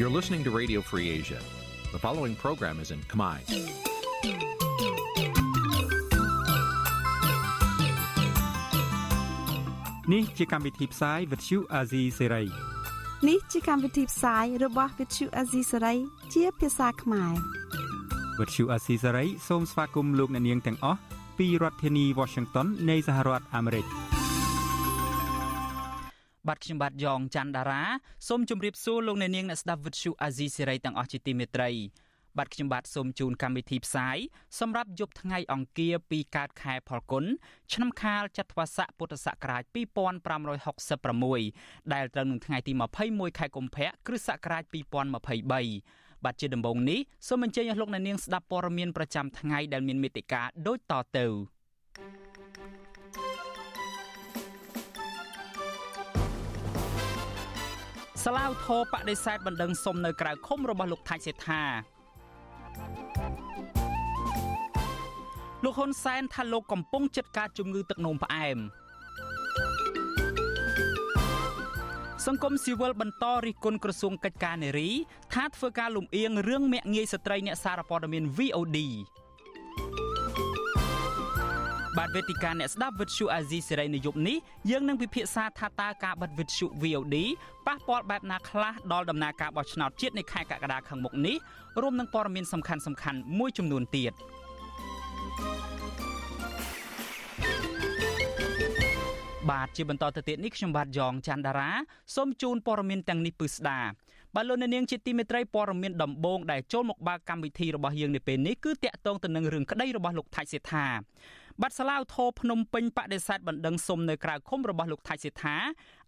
You're listening to Radio Free Asia. The following program is in Khmer. នេះជាកម្មវិធីផ្សាយ Vuthu Azizi Serai នេះជាកម្មវិធីផ្សាយរបស់ Vuthu Azizi Serai ជាភាសាខ្មែរ Vuthu Azizi Serai សូមស្វាគមន៍លោកអ្នកនាងទាំងអស់ពីរដ្ឋធានី Washington នៃសហរដ្ឋអាមេរិក បាទខ្ញុំបាទយ៉ងច័ន្ទដារាសូមជម្រាបសួរលោកអ្នកនាងអ្នកស្ដាប់ Vuthu Azizi Serai ទាំងអស់ជាទីមេត្រីបាទខ្ញុំបាទសូមជូនកម្មវិធីផ្សាយសម្រាប់យប់ថ្ងៃអង្គារពីកើតខែផលគុណឆ្នាំខាលចត្វាស័កពុទ្ធសករាជ2566ដែលត្រូវនឹងថ្ងៃទី21ខែកុម្ភៈគ្រិស្តសករាជ2023បាទជាដំបូងនេះសូមអញ្ជើញអស់លោកអ្នកនាងស្ដាប់ព័ត៌មានប្រចាំថ្ងៃដែលមានមេត្តាដូចតទៅ សាឡាវធរបដិសេធបណ្ដឹងសុំនៅក្រៅឃុំរបស់លោកថាច់សេដ្ឋាលោកហ៊ុនសែនថាលោកកំពុងចាត់ការជំងឺទឹកនោមផ្អែមសង្គមស៊ីវិលបន្តរិះគន់ក្រសួងកិច្ចការនារី ថាធ្វើការលំអៀងរឿងមាក់ងាយស្ត្រីអ្នកសារព័ត៌មាន VOD បាទវេទិកាអ្នកស្ដាប់វិទ្យុអាស៊ីសេរីនៅយប់នេះយើងនឹងពិភាក្សាថាតើការបិទវិទ្យុ VOD ប៉ះពាល់បែបណាខ្លះដល់ដំណើរការបោះឆ្នោតជាតិនៅខែកក្កដាខាងមុខនេះរួមនឹងព័ត៌មានសំខាន់ៗមួយចំនួនទៀត។បាទជាបន្តទៅទៀតនេះខ្ញុំបាទយ៉ងច័ន្ទដារាសូមជូនព័ត៌មានទាំងនេះពឺស្ដាបាទលោកនាងជាទីមេត្រីព័ត៌មានដំបូងដែលចូលមកបើកកម្មវិធីរបស់យើងនៅពេលនេះគឺតាក់ទងទៅនឹងរឿងក្តីរបស់លោកថៃសេដ្ឋា បាត់សាឡាវធរភ្នំពេញបដិសេធបណ្ដឹងសុំនៅក្រៅឃុំរបស់លោកថៃសេដ្ឋា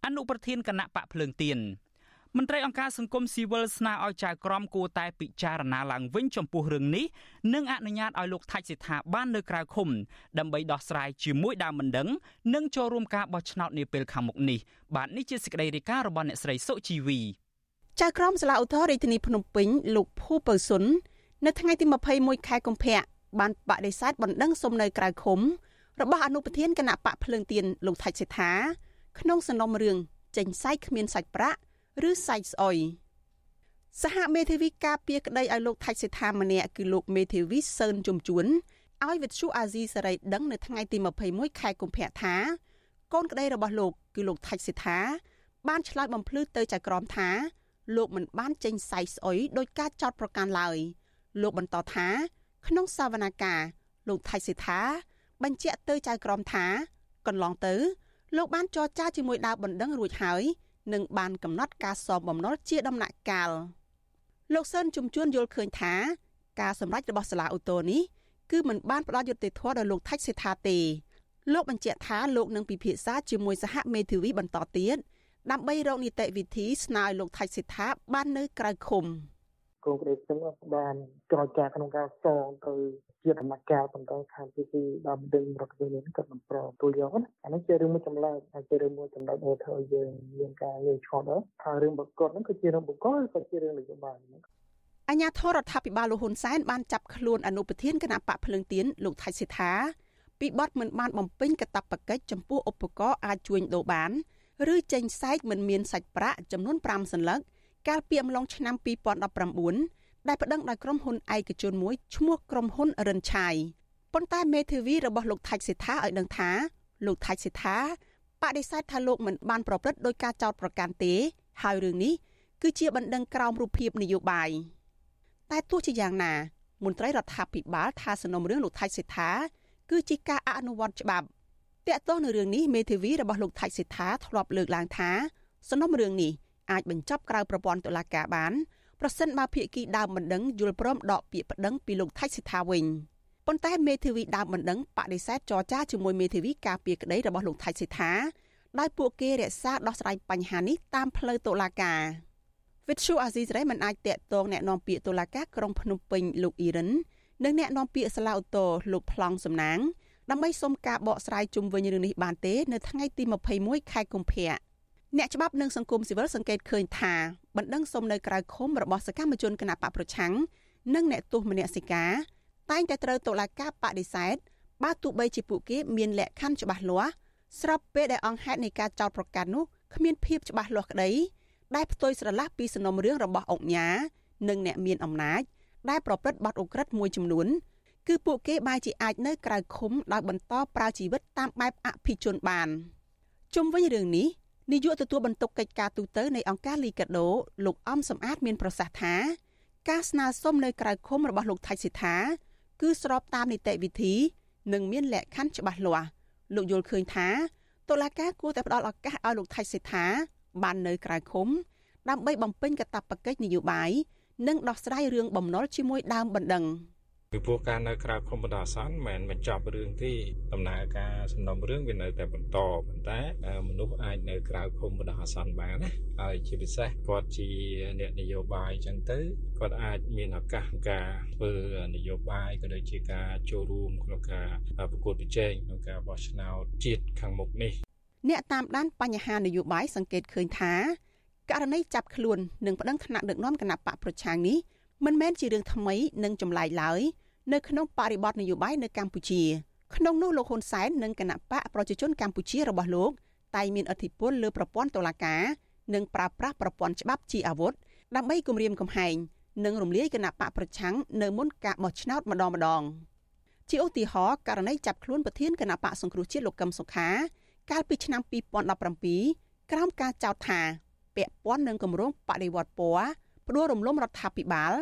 អនុប្រធានគណៈបកភ្លើងទៀនមន្ត្រីអង្គការសង្គមស៊ីវិលស្នើឲ្យចៅក្រមគួរតែពិចារណាឡើងវិញចំពោះរឿងនេះនិងអនុញ្ញាតឲ្យលោកថាច់សេដ្ឋាបាននៅក្រៅឃុំដើម្បីដោះស្រាយជាមួយដើមមិនដឹងនិងចូលរួមការបោះឆ្នោតនាពេលខាងមុខនេះបាទនេះជាសេចក្តីរាយការណ៍របស់អ្នកស្រីសុជីវីចៅក្រមសាលាឧទ្ធររាជធានីភ្នំពេញលោកភូពៅសុននៅថ្ងៃទី21ខែកុម្ភៈ បានបដិសេធបណ្ដឹងសុំនៅក្រៅឃុំរបស់អនុប្រធានគណៈបកភ្លើងទៀនលោកថាច់សេដ្ឋាក្នុងសំណុំរឿងចេញសាយគ្មានសាច់ប្រាក់ឬសាច់ស្អុយសហមេធាវីការពារក្តីឲ្យលោកថាច់សេដ្ឋាម្នាក់គឺលោកមេធាវីសឿនជំជួនឲ្យវិទ្យុអាស៊ីសេរីដឹងនៅថ្ងៃទី21ខែកុម្ភៈថាកូនក្តីរបស់លោកគឺលោកថាច់សេដ្ឋាបានឆ្លើយបំភ្លឺទៅចៅក្រមថា លោកមិនបានចេញសាយស្អុយដោយការចោទប្រកាន់ឡើយលោកបន្តថា ក្នុងសវនកម្មលោកថៃសិដ្ឋាបញ្ជាក់ទៅចៅក្រមថា កន្លងទៅ លោកបានចរចាជាមួយដាវបណ្ដឹងរួចហើយនិងបានកំណត់ការសងបំណុលជាដំណាក់កាលលោកសឿនជំជួនយល់ឃើញថា ការសម្រេចរបស់សាលាឧទ្ធរនេះគឺមិនបានផ្ដល់យុត្តិធម៌ដល់លោកថាច់សេដ្ឋាទេលោកបញ្ជាក់ថាលោកនឹងពិភាក្សាជាមួយសហមេធាវីបន្តទៀតដើម្បីរកនីតិវិធីស្នើឲ្យលោកថាច់សេដ្ឋាបាននៅក្រៅឃុំ គោលក្តីទាំងបានចរចាក្នុងការសងទៅជាដំណាក់កាលបន្តខាងទីទីដល់មិនដឹងរដ្ឋាភិបាលនេះក៏មិនប្រទូលយកណាអានេះជារឿងមួយចម្លែកហើយជារឿងមួយចម្លែកដែលធ្វើយើងមានការងាយឆ្លងដែរថារឿងបកកហ្នឹងគឺជារឿងបកកក៏ជារឿងនយោបាយអញ្ញាធរដ្ឋាភិបាលលោកហ៊ុនសែនបានចាប់ខ្លួនអនុប្រធានគណៈបកភ្លឹងទៀនលោកថៃសិដ្ឋាពីបទមិនបានបំពេញកាតព្វកិច្ចចំពោះឧបករណ៍អាចជួញដូរបាន ឬចេញសែកមិនមានសាច់ប្រាក់ចំនួន5សន្លឹក កាលពីអំឡុងឆ្នាំ2019ដែលប្តឹងដោយក្រុមហ៊ុនឯកជនមួយឈ្មោះក្រុមហ៊ុនរិនឆាយប៉ុន្តែមេធាវីរបស់លោកថាច់សេដ្ឋាឲ្យដឹងថាលោកថាច់សេដ្ឋាបដិសេធថាលោកមិនបានប្រព្រឹត្តដោយការចោទប្រកាន់ទេ ហើយរឿងនេះគឺជាបណ្ដឹងក្រោមរូបភាពនយោបាយតែទោះជាយ៉ាងណា មន្ត្រីរដ្ឋាភិបាលថាសំណុំរឿងលោកថាច់សេដ្ឋាគឺជាការអនុវត្តច្បាប់តកតោះនៅរឿងនេះមេធាវីរបស់លោកថាច់សេដ្ឋាធ្លាប់លើកឡើងថាសំណុំរឿងនេះ អាចបញ្ចប់ក្រៅប្រព័ន្ធតុលាការបានប្រសិនបើភាគីដើមបណ្ដឹងយល់ព្រមដកពាក្យប្តឹងពីលោកថៃសិដ្ឋាវិញប៉ុន្តែមេធាវីដើមបណ្ដឹងបដិសេធចរចាជាមួយមេធាវីការពារក្តីរបស់លោកថៃសិដ្ឋាដោយពួកគេរក្សាដោះស្រាយបញ្ហានេះតាមផ្លូវតុលាការវិទ្យុអាស៊ីសេរីមិនអាចតាក់ទងแนะនាំពាក្យតុលាការក្រុងភ្នំពេញលោកអ៊ីរ៉ាននិងแนะនាំពាក្យសាឡាអូតូលោកប្លង់សំណាងដើម្បីសុំការបកស្រាយជុំវិញរឿងនេះបានទេនៅថ្ងៃទី21ខែកុម្ភៈ អ្នកច្បាប់និងសង្គមស៊ីវិលសង្កេតឃើញថាបណ្ដឹងសុំនៅក្រៅឃុំរបស់សកម្មជនគណបកប្រឆាំងនិងអ្នកទោសមនសិការតែងតែត្រូវតុលាការបដិសេធបើទោះបីជាពួកគេមានលក្ខខណ្ឌច្បាស់លាស់ស្របពេលដែលអង្គហេតុនៃការចោទប្រកាន់នោះគ្មានភាពច្បាស់លាស់ក្តីដែលផ្ទុយស្រឡះពីសំណុំរឿងរបស់អង្គញានិងអ្នកមានអំណាចដែលប្រព្រឹត្តបទឧក្រិដ្ឋមួយចំនួនគឺពួកគេបែរជាអាចនៅក្រៅឃុំដោយបន្តប្រើជីវិតតាមបែបអភិជនបានជុំវិញរឿងនេះ នាយកទទួលបន្ទុកកិច្ចការទូតនៃអង្គការលីកាដូលោកអំសំអាតមានប្រសាសន៍ថាការស្នើសុំនៅក្រៅឃុំរបស់លោកថៃសិដ្ឋាគឺស្របតាមនីតិវិធី និងមានលក្ខខណ្ឌច្បាស់លាស់លោកយល់ឃើញថាតុលាការគួរតែផ្ដល់ឱកាសឲ្យលោកថៃសិដ្ឋាបាននៅក្រៅឃុំ ដើម្បីបំពេញកាតព្វកិច្ចនយោបាយនិងដោះស្រាយរឿងបំណុលជាមួយដើមបណ្ដឹង។ ពីព្រោះការនៅក្រៅខុំបណ្ដោះអាសន្នមិនមែនបញ្ចប់រឿងទេដំណើរការសំណុំរឿងវានៅតែបន្តប៉ុន្តែមនុស្សអាចនៅក្រៅខុំបណ្ដោះអាសន្នបានណាហើយជាពិសេសគាត់ជាអ្នកនយោបាយអញ្ចឹងទៅគាត់អាចមានឱកាសក្នុងការធ្វើនយោបាយក៏ដូចជាការចូលរួមក្នុងការប្រកួតប្រជែងក្នុងការបោះឆ្នោតជាតិខាងមុខនេះអ្នកតាមដានបញ្ហានយោបាយសង្កេតឃើញថាករណីចាប់ខ្លួននិងប្តឹងថ្នាក់ដឹកនាំគណៈបកប្រឆាំងនេះមិនមែនជារឿងថ្មីនិងចម្លែកឡើយ នៅក្នុងបរិបទនយោបាយនៅកម្ពុជាក្នុងនោះលោកហ៊ុនសែននិងគណៈបកប្រជាជនកម្ពុជារបស់លោកតែងមានអធិបុលលើប្រព័ន្ធតុលាការនិងប្រើប្រាស់ប្រព័ន្ធច្បាប់ជាអាវុធដើម្បីគំរាមកំហែងនិងរំលាយគណៈបកប្រឆាំងនៅមុនការបោះឆ្នោតម្ដងម្ដងជាឧទាហរណ៍ករណីចាប់ខ្លួនប្រធានគណៈបកសង្គ្រោះជាតិលោកកឹមសុខា កាលពីឆ្នាំ2017ក្រោមការចោទថាពាក់ព័ន្ធនឹងគម្រោងបដិវត្តពណ៌ផ្ដួលរំលំរដ្ឋាភិបាល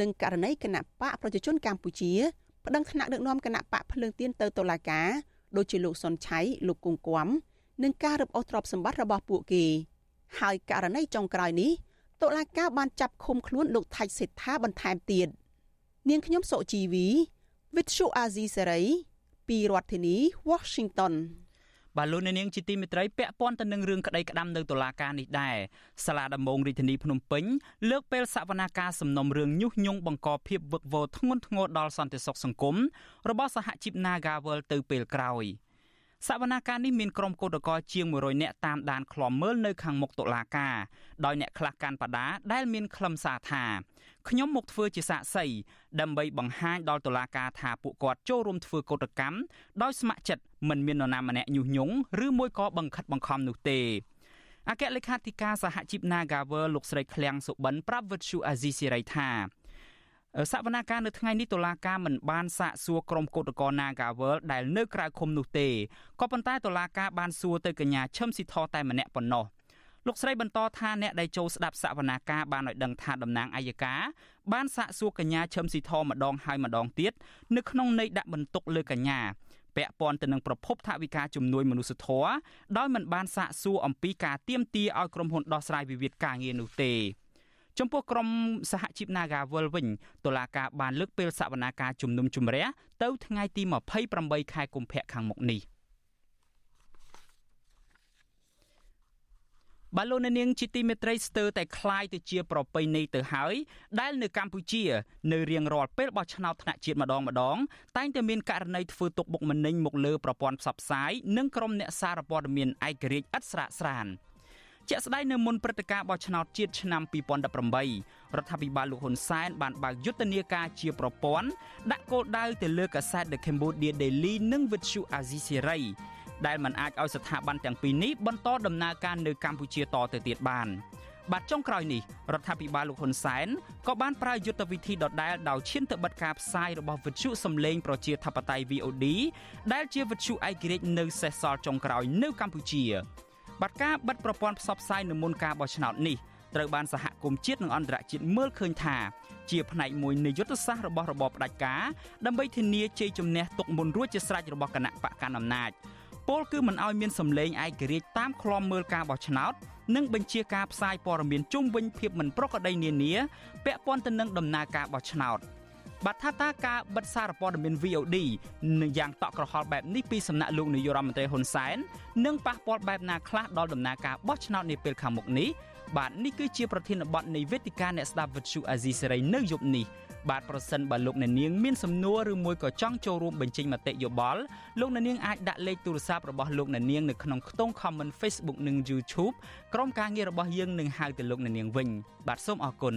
និងករណីគណៈបកប្រជាជនកម្ពុជាប្តឹងថ្នាក់ដឹកនាំគណៈបកភ្លើងទៀនទៅតុលាការដូចជាលោកសុនឆៃលោកគង្គគំនិងការរឹបអូសទ្រព្យសម្បត្តិរបស់ពួកគេ ហើយករណីចុងក្រោយនេះតុលាការបានចាប់ឃុំខ្លួនលោកថៃសេដ្ឋាបន្ថែមទៀតនាងខ្ញុំសុជីវី With Shu Azizi Serai ពីរដ្ឋធានី Washington បាទលោកអ្នកនាងជាទីមេត្រីពាក់ព័ន្ធទៅនឹងរឿងក្តីក្តាំនៅតុលាការនេះដែរសាលាដំបងរាជធានីភ្នំពេញលើកពេលសវនាការសំណុំរឿងញុះញង់បង្កភាពវឹកវរធ្ងន់ធ្ងរដល់សន្តិសុខសង្គមរបស់សហជីព Nagawal ទៅពេលក្រោយ សវនាការនេះមានក្រុមកោតក្រជាង100នាក់តាមដានឃ្លាំមើលនៅខាងមុខតុលាការដោយអ្នកខ្លះកាន់បដាដែលមានខ្លឹមសារថាខ្ញុំមកធ្វើជាសាក្សីដើម្បីបង្ហាញដល់តុលាការថាពួកគាត់ចូលរួមធ្វើកោតកម្មដោយស្ម័គ្រចិត្តមិនមាននរណាម្នាក់ញុះញង់ឬមួយក៏បង្ខិតបង្ខំនោះទេអគ្គលេខាធិការសហជីព Nagawer លោកស្រីឃ្លាំងសុបិនប្រាប់វិទ្យុអាស៊ីសេរីថា សវនាការនៅថ្ងៃនេះតុលាការមិនបានសាកសួរក្រុមកោតក្រ Nagawer ដែលនៅក្រៅឃុំនោះទេក៏ប៉ុន្តែតុលាការបានសួរទៅកញ្ញាឈឹមស៊ីធតែម្នាក់ប៉ុណ្ណោះលោកស្រីបន្តថាអ្នកដែលចូលស្ដាប់សវនាការបានឲ្យដឹងថាតំណាងអัยការបានសាកសួរកញ្ញាឈឹមស៊ីធម្ដងហើយម្ដងទៀតនៅក្នុងន័យដាក់បន្ទុកលើកញ្ញាពាក់ព័ន្ធទៅនឹងប្រភពថវិកាជំនួយមនុស្សធម៌ដោយមិនបានសាកសួរអំពីការទៀមទាឲ្យក្រុមហ៊ុនដោះស្រាយវិវាទការងារនោះទេ ចំពោះក្រុមសហជីព Nagawal វិញតុលាការបានលើកពេលសវនាការជំនុំជម្រះទៅថ្ងៃទី28ខែកុម្ភៈខាងមុខនេះបាឡូណានាងជាទីមេត្រីស្ទើរតែคล้ายទៅជាប្រពៃណីទៅហើយដែលនៅកម្ពុជា នៅរៀងរាល់ពេលបោះឆ្នោតថ្នាក់ជាតិម្ដងម្ដងតែងតែមានករណីធ្វើទុកបុកម្នេញមកលើប្រព័ន្ធផ្សព្វផ្សាយនិងក្រុមអ្នកសារព័ត៌មានឯករាជ្យឥតស្រាកស្រាន ជាក់ស្ដែងនៅមុនព្រឹត្តិការណ៍បោះឆ្នោតជាតិឆ្នាំ2018រដ្ឋាភិបាលលោកហ៊ុនសែនបានបើកយុទ្ធនាការជាប្រព័ន្ធដាក់គោលដៅទៅលើកាសែត The Cambodia Daily និង Vithu Azisiri ដែលមិនអាចឲ្យស្ថាប័នទាំងពីរនេះបន្តដំណើរការនៅកម្ពុជាតទៅទៀតបានបាទចុងក្រោយនេះរដ្ឋាភិបាលលោកហ៊ុនសែនក៏បានប្រើយុទ្ធវិធីដដែលដោយឈានទៅបិទការផ្សាយរបស់វិទ្យុសំឡេងប្រជាធិបតេយ្យ VOD ដែលជាវិទ្យុឯករាជ្យនៅសេសសល់ចុងក្រោយនៅកម្ពុជា បាទការបិទប្រព័ន្ធផ្សព្វផ្សាយនៅមុនការបោះឆ្នោតនេះត្រូវបានសហគមន៍ជាតិនិងអន្តរជាតិមើលឃើញថាជាផ្នែកមួយនៃយុទ្ធសាស្ត្ររបស់របបផ្ដាច់ការដើម្បីធានាជ័យជំនះទុកមុនរួចជាស្រេចរបស់គណៈបកកណ្ដាលអំណាចពលគឺមិនឲ្យមានសម្លេងឯករាជ្យតាមឃ្លាំមើលការបោះឆ្នោតនិងបញ្ជាការផ្សាយព័ត៌មានជុំវិញភាពមិនប្រក្រតីនានាពាក់ព័ន្ធទៅនឹងដំណើរការបោះឆ្នោត បាទថាតើការបិទសារព័ត៌មាន VOD នឹងយ៉ាងតក់ក្រហល់បែបនេះពីសំណាក់លោកនាយករដ្ឋមន្ត្រីហ៊ុនសែននឹងប៉ះពាល់បែបណាខ្លះដល់ដំណើរការបោះឆ្នោតនាពេលខាងមុខនេះបាទនេះគឺជាប្រធានបទនៃវេទិកាអ្នកស្ដាប់វិទ្យុអាស៊ីសេរីនៅយប់នេះបាទប្រសិនបើលោកអ្នកនាងមានសំណួរឬមួយក៏ចង់ចូលរួមបញ្ចេញមតិយោបល់លោកអ្នកនាងអាចដាក់លេខទូរស័ព្ទរបស់លោកអ្នកនាងនៅក្នុងខ្ទង់ comment Facebook និង YouTube ក្រុមការងាររបស់យើងនឹងហៅទៅលោកអ្នកនាងវិញបាទសូមអរគុណ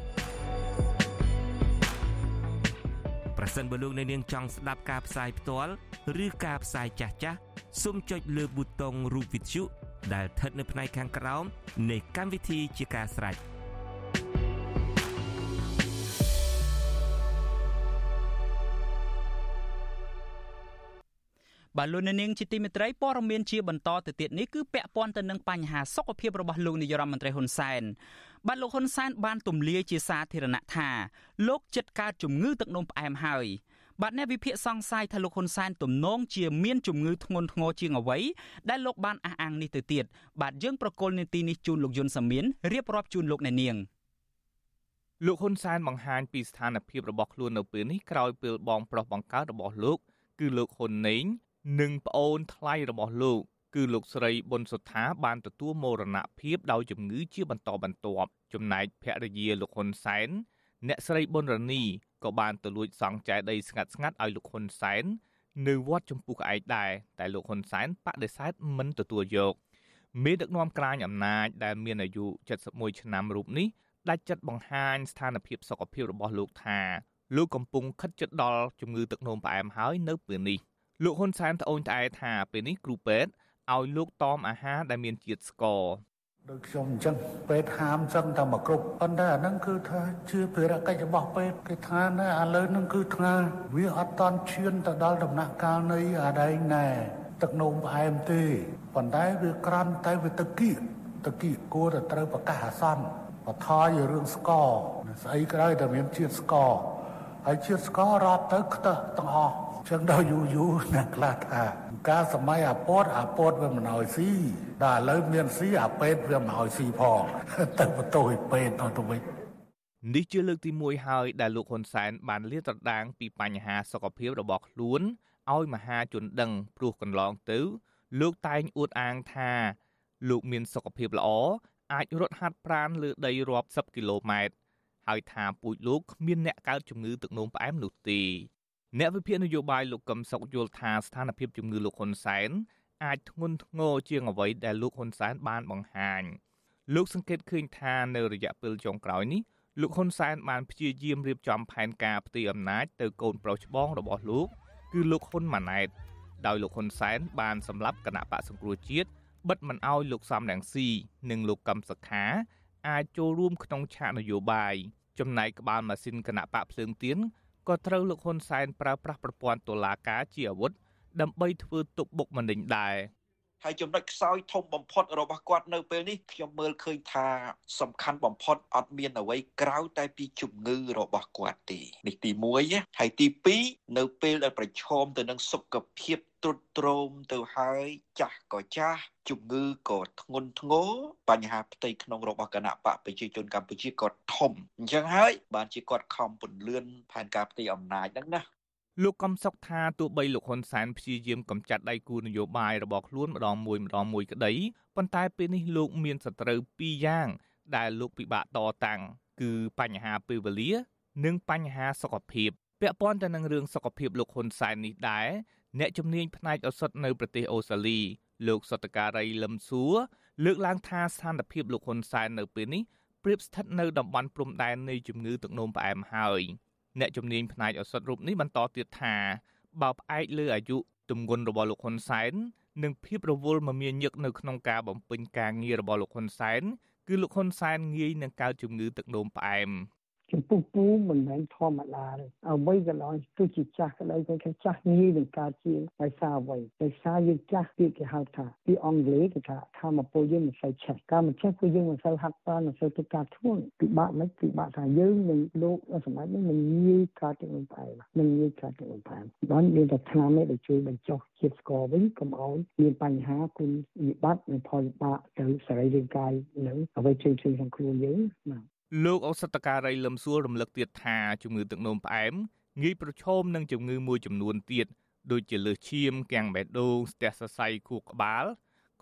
ប្រសិនបើលោកអ្នកនាងចង់ស្ដាប់ការផ្សាយផ្ទាល់ឬការផ្សាយចាស់ចាស់សូមចុចលើប៊ូតុងរូបវិទ្យុដែលស្ថិតនៅផ្នែកខាងក្រោមនៃកម្មវិធីជាការស្ដាយបាទលោកនាងជាទីមេត្រីព័ត៌មានជាបន្តទៅទៀតនេះគឺពាក់ព័ន្ធទៅនឹងបញ្ហាសុខភាពរបស់លោកនាយរដ្ឋមន្ត្រីហ៊ុនសែន បាទលោកហ៊ុនសែនបានទម្លាយជាសាធារណៈថាលោកចិត្តកើតជំងឺទឹកនោមផ្អែមហើយបាទអ្នកវិភាគសង្ស័យថាលោកហ៊ុនសែនទំនងជាមានជំងឺធ្ងន់ធ្ងរជាងអ្វីដែលលោកបានអះអាងនេះទៅទៀតបាទយើងប្រកុលនីតិនេះជូនលោកយុនសាមៀនរៀបរាប់ជូនលោកអ្នកនាងលោកហ៊ុនសែនបង្ហាញពីស្ថានភាពរបស់ខ្លួននៅពេលនេះក្រោយពេលបងប្រុសបង្កើតរបស់លោក គឺលោកហ៊ុនណេងនិងប្អូនថ្លៃរបស់លោក គឺលោកស្រីប៊ុនសុថាបានទទួលមរណភាពដោយជំងឺជាបន្តបន្ទាប់ចំណែកភរិយាលោកហ៊ុនសែនអ្នកស្រីប៊ុនរនីក៏បានទៅលួចសង់ចែដីស្ងាត់ស្ងាត់ឲ្យលោកហ៊ុនសែននៅវត្តចម្ពោះក្អែកដែរតែលោកហ៊ុនសែនបដិសេធមិនទទួលយកមេដឹកនាំក្រាញអំណាចដែលមានអាយុ71ឆ្នាំរូបនេះដាច់ចិត្តបង្ហាញស្ថានភាពសុខភាពរបស់លោកថាលោកកំពុងខិតជិតដល់ជំងឺទឹកនោមផ្អែមហើយនៅពេលនេះលោកហ៊ុនសែនត្អូញត្អែថាពេលនេះគ្រូពេទ្យ ឲ្យលោកតមអាហារដែលមានជាតិស្ករដូចខ្ញុំអញ្ចឹងពេទ្យហាមសឹងតែមកគ្រប់ប៉ុន្តែអាហ្នឹងគឺថាជាភារកិច្ចរបស់ពេទ្យគេថាណែឥឡូវហ្នឹងគឺថាវាអត់តន់ឈានទៅដល់ដំណាក់កាលនៃអាដែងណែទឹកនោមផ្អែមទេប៉ុន្តែវាក្រាន់តែវាទឹកគៀកទឹកគៀកគួរតែត្រូវប្រកាសអាសន្នបថយរឿងស្ករស្អីក្រោយតែមានជាតិស្ករហើយជាតិស្កររាប់ទៅខ្ទះទាំងអស់ ចឹងដល់យូរយូរអ្នកខ្លះថាការសម័យអាពតអាពតវាមិនឲ្យស៊ីដល់ឥឡូវមានស៊ីអាពេតវាមិនឲ្យស៊ីផងទៅបន្ទោយពេតទៅទៅវិញនេះជាលើកទី1ហើយដែលលោកហ៊ុនសែនបានលាតត្រដាងពីបញ្ហាសុខភាពរបស់ខ្លួនឲ្យមហាជនដឹងព្រោះកន្លងទៅ លោកតែងអួតអាងថា លោកមានសុខភាពល្អអាចរត់ហាត់ប្រាណលើដីរាប់សិបគីឡូម៉ែត្រហើយថាពូជលោកគ្មានអ្នកកើតជំងឺទឹកនោមផ្អែមនោះទេ អ្នកវិភាគនយោបាយលោកកឹមសុខយល់ថាស្ថានភាពជំងឺលោកហ៊ុនសែនអាចធ្ងន់ធ្ងរជាងអ្វីដែលលោកហ៊ុនសែនបានបង្ហាញលោកសង្កេតឃើញថានៅរយៈពេលចុងក្រោយនេះលោកហ៊ុនសែនបានព្យាយាមរៀបចំផែនការផ្ទេរអំណាចទៅកូនប្រុសច្បងរបស់លោក គឺលោកហ៊ុនម៉ាណែតដោយលោកហ៊ុនសែនបានសម្លាប់គណៈបកសង្គ្រោះជាតិបិទមិនអោយលោកសំរងស៊ីនិងលោកកឹមសុខាអាចចូលរួមក្នុងឆាកនយោបាយចំណែកក្បាលម៉ាស៊ីនគណៈបកភ្លើងទៀន ក៏ត្រូវលោកហ៊ុនសែនប្រើប្រាស់ប្រព័ន្ធតុលាការជាអាវុធដើម្បីធ្វើទុកបុកម្នេញដែរ ហើយចំណុចខ្សោយធំបំផុតរបស់គាត់នៅពេលនេះខ្ញុំមើលឃើញថាសំខាន់បំផុតអត់មានអ្វីក្រៅតែពីជំងឺរបស់គាត់ទេនេះទី1ហើយទី2នៅពេលដែលប្រឈមទៅនឹងសុខភាពទ្រុឌទ្រោមទៅហើយចាស់ក៏ចាស់ជំងឺក៏ធ្ងន់ធ្ងរបញ្ហាផ្ទៃក្នុងរបស់គណៈបកប្រជាជនកម្ពុជាក៏ធំអញ្ចឹងហើយបានជាគាត់ខំពន្លឿនផែនការផ្ទៃអំណាចហ្នឹងណា លោកកំសុកថាទោះបីលោកហ៊ុនសែនព្យាយាមកម្ចាត់ដៃគូនយោបាយរបស់ខ្លួនម្ដងមួយម្ដងមួយក្តីប៉ុន្តែពេលនេះលោកមានសត្រូវពីរយ៉ាង ដែលលោកពិបាកតតាំងគឺបញ្ហាពេលវេលា និងបញ្ហាសុខភាពពាក់ព័ន្ធទៅនឹងរឿងសុខភាពលោកហ៊ុនសែននេះដែរអ្នកជំនាញផ្នែកឱសថនៅប្រទេសអូស្ត្រាលី លោកសតការីលឹមសួរលើកឡើងថាស្ថានភាពលោកហ៊ុនសែននៅពេលនេះប្រៀបស្ថិតនៅតំបន់ព្រំដែននៃជំងឺទឹកនោមផ្អែមហើយ អ្នកជំនាញផ្នែកឱសថរូបនេះបន្តទៀតថាបើផ្អែកលើអាយុទម្ងន់របស់លោកហ៊ុនសែននិងភាពរវល់មមាញឹកនៅក្នុងការបំពេញការងាររបស់លោកហ៊ុនសែនគឺលោកហ៊ុនសែនងាយនឹងកើតជំងឺទឹកនោមផ្អែម ចំពោះពូមិនមែនធម្មតាទេអ្វីក៏ដោយទោះជាចាស់ក៏ដោយគេថាចាស់ងាយនឹងកើតជាដោយសារអ្វីដោយសារយើងចាស់ទៀតគេហៅថាពីអង់គ្លេសគេថាធម្មពលយើងមិនសូវឆេះការមិនឆេះគឺយើងមិនសូវហាត់ប្រាណមិនសូវធ្វើការធ្ងន់ពិបាកមិនពិបាកថាយើងនឹងលោកសម័យនេះមិនងាយកើតជានឹងផ្អែមនឹងងាយកើតជានឹងផ្អែមបានមានតែថ្នាំនេះដែលជួយបញ្ចុះជាតិស្ករវិញកុំឲ្យមានបញ្ហាគុណវិបត្តិនិងផលវិបាកទៅសរីរាង្គកាយនិងអ្វីផ្សេងៗក្នុងខ្លួនយើងណា លោកអូសតការីលឹមសួររំលឹកទៀតថាជំងឺទឹកនោមផ្អែមងាយប្រឈមនឹងជំងឺមួយចំនួនទៀតដូចជាលើសឈាមកាំងបេះដូងស្ទះសរសៃខួរក្បាល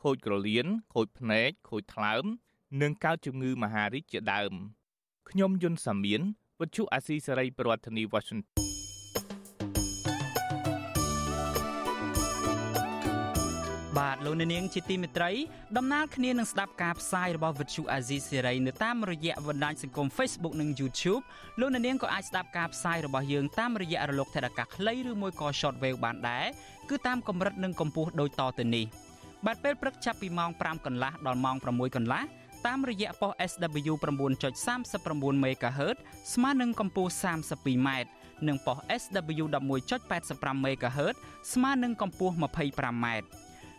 ខូចក្រលៀនខូចភ្នែកខូចថ្លើម និងកើតជំងឺមហារីកជាដើមខ្ញុំយុនសាមៀនវិទ្យុអាស៊ីសេរីប្រធានាធិបតី Washington បាទលោកអ្នកនាងជាទីមេត្រីដំណើរគ្នានឹងស្ដាប់ការផ្សាយរបស់វិទ្យុអាស៊ីសេរីនៅតាមរយៈបណ្ដាញសង្គម Facebook និង YouTube លោកអ្នកនាងក៏អាចស្ដាប់ការផ្សាយរបស់យើងតាមរយៈរលកថេដាកាខ្លីឬមួយក៏ Shortwave បានដែរគឺតាមកម្រិតនិងកម្ពស់ដូចតទៅនេះបាទពេលព្រឹកចាប់ពីម៉ោង5កន្លះដល់ម៉ោង6កន្លះតាមរយៈប៉ុស SW 9.39 MHz ស្មើនឹងកម្ពស់ 32m និងប៉ុស SW 11.85 MHz ស្មើនឹងកម្ពស់ 25m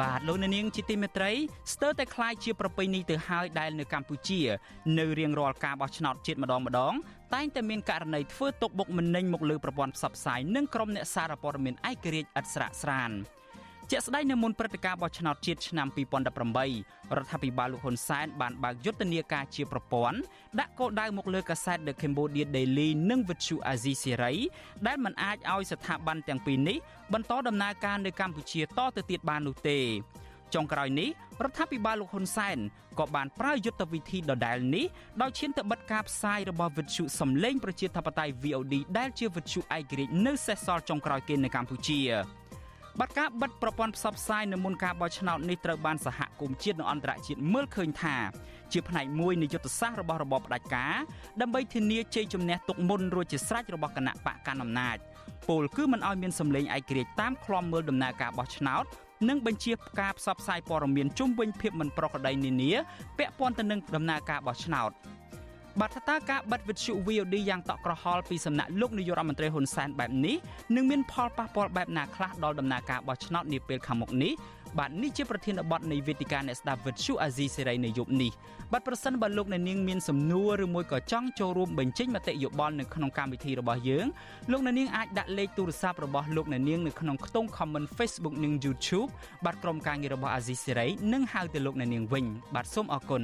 បាទលោកអ្នកនាងជាទីមេត្រីស្ទើរតែคล้ายជាប្រពៃណីទៅហើយដែលនៅកម្ពុជា នៅរៀងរាល់ការបោះឆ្នោតជាតិម្ដងម្ដងតែងតែមានករណីធ្វើទុកបុកម្នេញមកលើប្រព័ន្ធផ្សព្វផ្សាយនិងក្រុមអ្នកសារព័ត៌មានឯករាជ្យឥតស្រាកស្រាន ជាក់ស្ដែងនៅមុនព្រឹត្តិការណ៍បោះឆ្នោតជាតិឆ្នាំ2018រដ្ឋាភិបាលលោកហ៊ុនសែនបានបើកយុទ្ធនាការជាប្រព័ន្ធដាក់គោលដៅមកលើកាសែត The Cambodia Daily និង Vithu Azizi Siri ដែលមិនអាចឲ្យស្ថាប័នទាំងពីរនេះបន្តដំណើរការនៅកម្ពុជាតទៅទៀតបាននោះទេចុងក្រោយនេះរដ្ឋាភិបាលលោកហ៊ុនសែនក៏បានប្រើយុទ្ធវិធីដដែលនេះដោយឈានទៅបិទការផ្សាយរបស់វិទ្យុសំឡេងប្រជាធិបតេយ្យ VOD ដែលជាវិទ្យុឯករាជ្យនៅសេសសល់ចុងក្រោយគេនៅកម្ពុជា បាត់ការបិទប្រព័ន្ធផ្សព្វផ្សាយនៅមុនការបោះឆ្នោតនេះត្រូវបានសហគមន៍ជាតិនិងអន្តរជាតិមើលឃើញថាជាផ្នែកមួយនៃយុទ្ធសាស្ត្ររបស់របបផ្ដាច់ការដើម្បីធានាជ័យជំនះទុកមុនរួចជាស្រេចរបស់គណៈបកកណ្ដាលអំណាចពលគឺមិនឲ្យមានសម្លេងឯករាជ្យតាមឃ្លាំមើលដំណើរការបោះឆ្នោតនិងបញ្ជាការផ្សព្វផ្សាយព័ត៌មានជុំវិញភាពមិនប្រក្រតីនានាពាក់ព័ន្ធទៅនឹងដំណើរការបោះឆ្នោត បាទថាតើការបិទវិទ្យុ VOD យ៉ាងតក់ក្រហល់ពីសំណាក់លោកនាយករដ្ឋមន្ត្រីហ៊ុនសែនបែបនេះនឹងមានផលប៉ះពាល់បែបណាខ្លះដល់ដំណើរការបោះឆ្នោតនាពេលខាងមុខនេះបាទនេះជាប្រធានបទនៃវេទិកាអ្នកស្ដាប់វិទ្យុអាស៊ីសេរីនៅយប់នេះបាទប្រសិនបើលោកអ្នកនាងមានសំណួរឬមួយក៏ចង់ចូលរួមបញ្ចេញមតិយោបល់នៅក្នុងកម្មវិធីរបស់យើងលោកអ្នកនាងអាចដាក់លេខទូរស័ព្ទរបស់លោកអ្នកនាងនៅក្នុងខ្ទង់ comment Facebook និង YouTube បាទក្រុមការងាររបស់អាស៊ីសេរីនឹងហៅទៅលោកអ្នកនាងវិញបាទសូមអរគុណ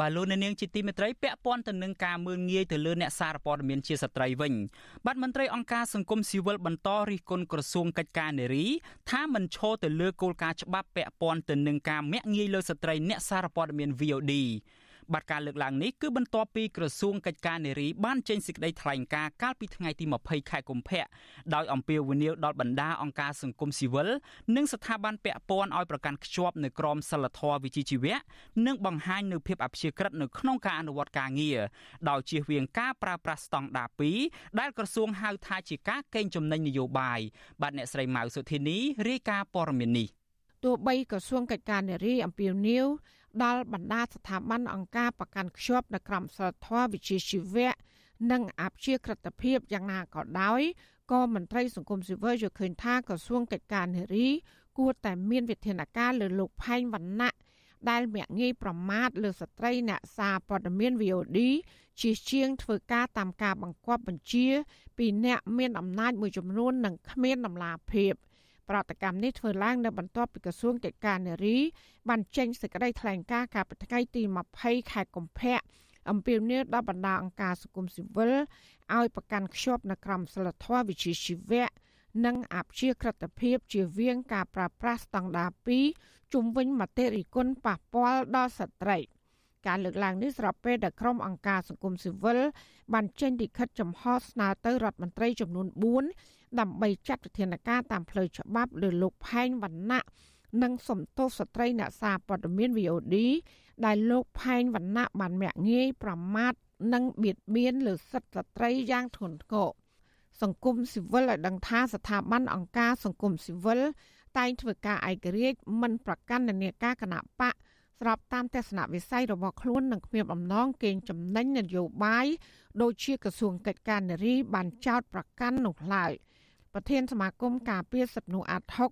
បាទលោកអ្នកនាងជាទីមេត្រីពាក់ព័ន្ធទៅនឹងការមើលងាយទៅលើអ្នកសារព័ត៌មានជាស្ត្រីវិញបាទមន្ត្រីអង្គការសង្គមស៊ីវិលបន្តរិះគន់ក្រសួងកិច្ចការនារីថាមិនឈរទៅលើគោលការណ៍ច្បាប់ពាក់ព័ន្ធទៅនឹងការមាក់ងាយលើស្ត្រីអ្នកសារព័ត៌មាន VOD បាទការលើកឡើងនេះគឺបន្ទាប់ពីក្រសួងកិច្ចការនារីបានចេញសេចក្តីថ្លែងការណ៍កាលពីថ្ងៃទី20ខែកុម្ភៈដោយអំពាវនាវដល់បណ្ដាអង្គការសង្គមស៊ីវិលនិងស្ថាប័នពាក់ព័ន្ធឲ្យប្រកាន់ខ្ជាប់នូវក្រមសីលធម៌វិជ្ជាជីវៈនិងបង្ហាញនូវភាពអព្យាក្រឹតនៅក្នុងការអនុវត្តការងារដោយជៀសវាងការប្រើប្រាស់ស្តង់ដារ2ដែលក្រសួងហៅថាជាការកេងចំណេញនយោបាយបាទអ្នកស្រីម៉ៅសុធានីរាយការណ៍ព័ត៌មាននេះទោះបីក្រសួងកិច្ចការនារីអំពាវនាវ ដល់បណ្ដាស្ថាប័នអង្គការប្រកាន់ខ្ជាប់នៅក្រមសីលធម៌វិជ្ជាជីវៈនិងអព្យាក្រឹតភាពយ៉ាងណាក៏ដោយក៏មន្ត្រីសង្គមស៊ីវិលយល់ឃើញថាក្រសួងកិច្ចការនារី គួរតែមានវិធានការលើលោកផែងវណ្ណៈដែលមាក់ងាយប្រមាថលើស្ត្រីអ្នកសារព័ត៌មាន VOD ជាជាងធ្វើការតាមការបង្គាប់បញ្ជា ពីអ្នកមានអំណាចមួយចំនួននិងគ្មានដំណាភាព។ ប្រតិកម្មនេះធ្វើឡើងនៅបន្ទាប់ពីក្រសួងកិច្ចការនារីបានចេញសេចក្តីថ្លែងការណ៍កាលពីថ្ងៃទី20ខែកុម្ភៈអំពាវនាវដល់បណ្ដាអង្គការសង្គមស៊ីវិលឲ្យប្រកាន់ខ្ជាប់នៅក្រមសីលធម៌វិជ្ជាជីវៈនិងអព្យាក្រឹតភាពជាវៀងការប្រើប្រាស់ស្តង់ដារ2ជំវិញមតិរិគុណប៉ះពាល់ដល់ស្ត្រីការលើកឡើងនេះស្របពេលដែលក្រុមអង្គការសង្គមស៊ីវិលបានចេញលិខិតចំហស្នើទៅរដ្ឋមន្ត្រីចំនួន4 ដើម្បីចាត់វិធានការតាមផ្លូវច្បាប់លើលោកផែងវណ្ណៈនិងសំទោសស្ត្រីអ្នកសារព័ត៌មាន VOD ដែលលោកផែងវណ្ណៈបានមាក់ងាយប្រមាថនិងបៀតបៀនលើសិទ្ធិស្ត្រីយ៉ាងធ្ងន់ធ្ងរសង្គមស៊ីវិលឲ្យដឹងថាស្ថាប័នអង្គការសង្គមស៊ីវិលតែងធ្វើការឯករាជ្យមិនប្រកាន់នានាការគណៈបកស្របតាមទស្សនវិស័យរបស់ខ្លួននិងគ្មានបំណងកេងចំណេញនយោបាយដូចជាក្រសួងកិច្ចការនារីបានចោទប្រកាន់នោះឡើយ ប្រធានសមាគមការពារសិទ្ធិមនុស្សអាត់ហុក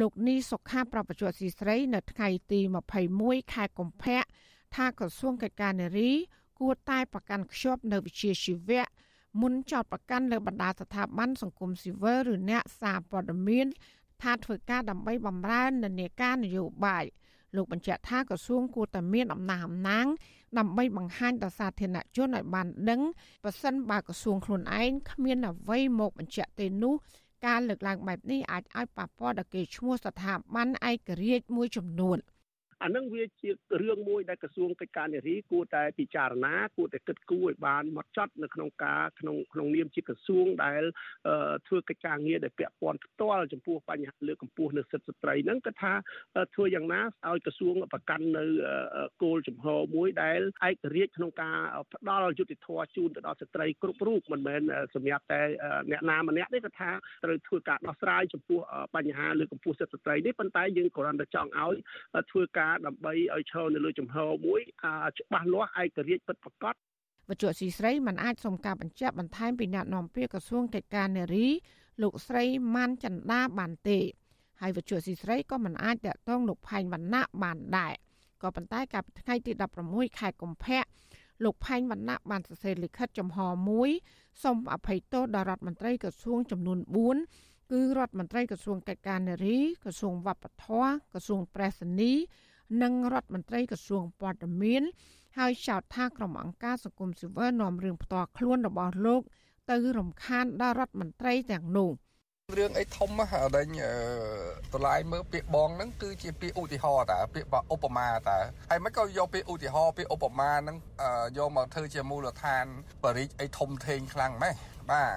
លោកនីសុខាប្រពន្ធស៊ីស្រី នៅថ្ងៃទី21ខែកុម្ភៈថាក្រសួងកិច្ចការនារី គួរតែប្រកាន់ខ្ជាប់នៅវិជាជីវៈមុនចោតប្រកាន់លើបណ្ដាស្ថាប័នសង្គមស៊ីវិលឬអ្នកសារព័ត៌មានថាធ្វើការដើម្បីបំរើនិន្នាការនយោបាយលោកបញ្ជាក់ថាក្រសួងគួរតែមានអំណះអំណាងដើម្បីបង្ហាញដល់សាធារណជនឲ្យបានដឹងប្រសិនបើក្រសួងខ្លួនឯងគ្មានអ្វីមកបញ្ជាក់ទេនោះ ការលើកឡើងបែបនេះអាចឲ្យប៉ះពាល់ដល់កេរ្តិ៍ឈ្មោះស្ថាប័នឯករាជ្យមួយចំនួន។ អានឹងវាជារឿងមួយដែលក្រសួងកិច្ចការនារីគួរតែពិចារណាគួរតែគិតគូរឲ្យបានមកចត់នៅក្នុងការក្នុងក្នុងនាមជាក្រសួងដែលធ្វើកិច្ចការងារដែលពាក់ព័ន្ធផ្ទាល់ចំពោះបញ្ហាលើកកម្ពស់នៅសិទ្ធិស្ត្រីហ្នឹងគឺថាធ្វើយ៉ាងណាឲ្យក្រសួងប្រកាន់នៅគោលចំហមួយដែលឯករាជ្យក្នុងការផ្ដល់យុត្តិធម៌ជូនទៅដល់ស្ត្រីគ្រប់រូបមិនមែនសម្រាប់តែអ្នកណាម្នាក់ទេគឺថាត្រូវធ្វើការដោះស្រាយចំពោះបញ្ហាលើកកម្ពស់សិទ្ធិស្ត្រីនេះប៉ុន្តែយើងគ្រាន់តែចង់ឲ្យធ្វើការការដើម្បីឲ្យឈរនៅលើជំហរមួយច្បាស់លាស់ឯករាជ្យពិតប្រាកដវត្ថុស៊ីស្រីមិនអាចសុំការបញ្ជាក់បន្ថែមពីអ្នកនាំពាក្យក្រសួងកិច្ចការនារីលោកស្រីម៉ាន់ចន្ទាបានទេហើយវត្ថុស៊ីស្រីក៏មិនអាចតាក់ទងលោកផែងវណ្ណៈបានដែរក៏ប៉ុន្តែកាលពីថ្ងៃទី16ខែកុម្ភៈលោកផែងវណ្ណៈបានសរសេរលិខិតចំហមួយសូមអភ័យទោសដល់រដ្ឋមន្ត្រីក្រសួងចំនួន4គឺរដ្ឋមន្ត្រីក្រសួងកិច្ចការនារីក្រសួងវប្បធម៌ក្រសួងប្រៃសណី និងរដ្ឋមន្ត្រីក្រសួងព័ត៌មានហើយចោទថាក្រុមអង្គការសង្គមស៊ីវិលនាំរឿងផ្ទាល់ខ្លួនរបស់លោក ទៅរំខានដល់រដ្ឋមន្ត្រីទាំងនោះរឿងអីធំហ่ะដែលតឡាយមើលពាក្យបងហ្នឹងគឺជាពាក្យឧទាហរណ៍តាពាក្យឧបមាតាហើយមិនក៏យកពាក្យឧទាហរណ៍ពាក្យឧបមាហ្នឹងយកមកធ្វើជាមូលដ្ឋានបរិយាអីធំធេងខ្លាំងម៉េះបាទ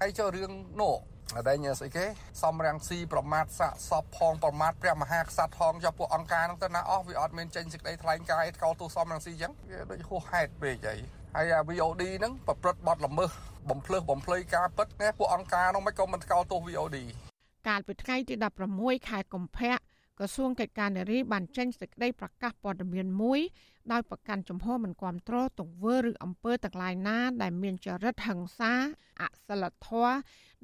ហើយចូលរឿងនោះអដែងស្អីគេសំរាំងស៊ីប្រមាថសាកសពផងប្រមាថព្រះមហាក្សត្រផងយកពួកអង្គការហ្នឹងទៅណាអស់វាអត់មានចេញសេចក្តីថ្លែងការណ៍កោតទោសសំរាំងស៊ីអញ្ចឹងវាដូចហួសហេតុពេកអីហើយអា VOD ហ្នឹងប្រព្រឹត្តបទល្មើសបំភ្លើសបំភ្លៃការពិតណាពួកអង្គការនោះមិនក៏មិនកោតទោស VOD កាលពីថ្ងៃទី16ខែកុម្ភៈក្រសួងកិច្ចការនារីបានចេញសេចក្តីប្រកាសព័ត៌មានមួយ ដោយប្រកាន់ជំហរមិនគ្រប់គ្រងទង្វើឬអំពើទាំងឡាយណា ដែលមានចរិតហិង្សាអសិលធម៌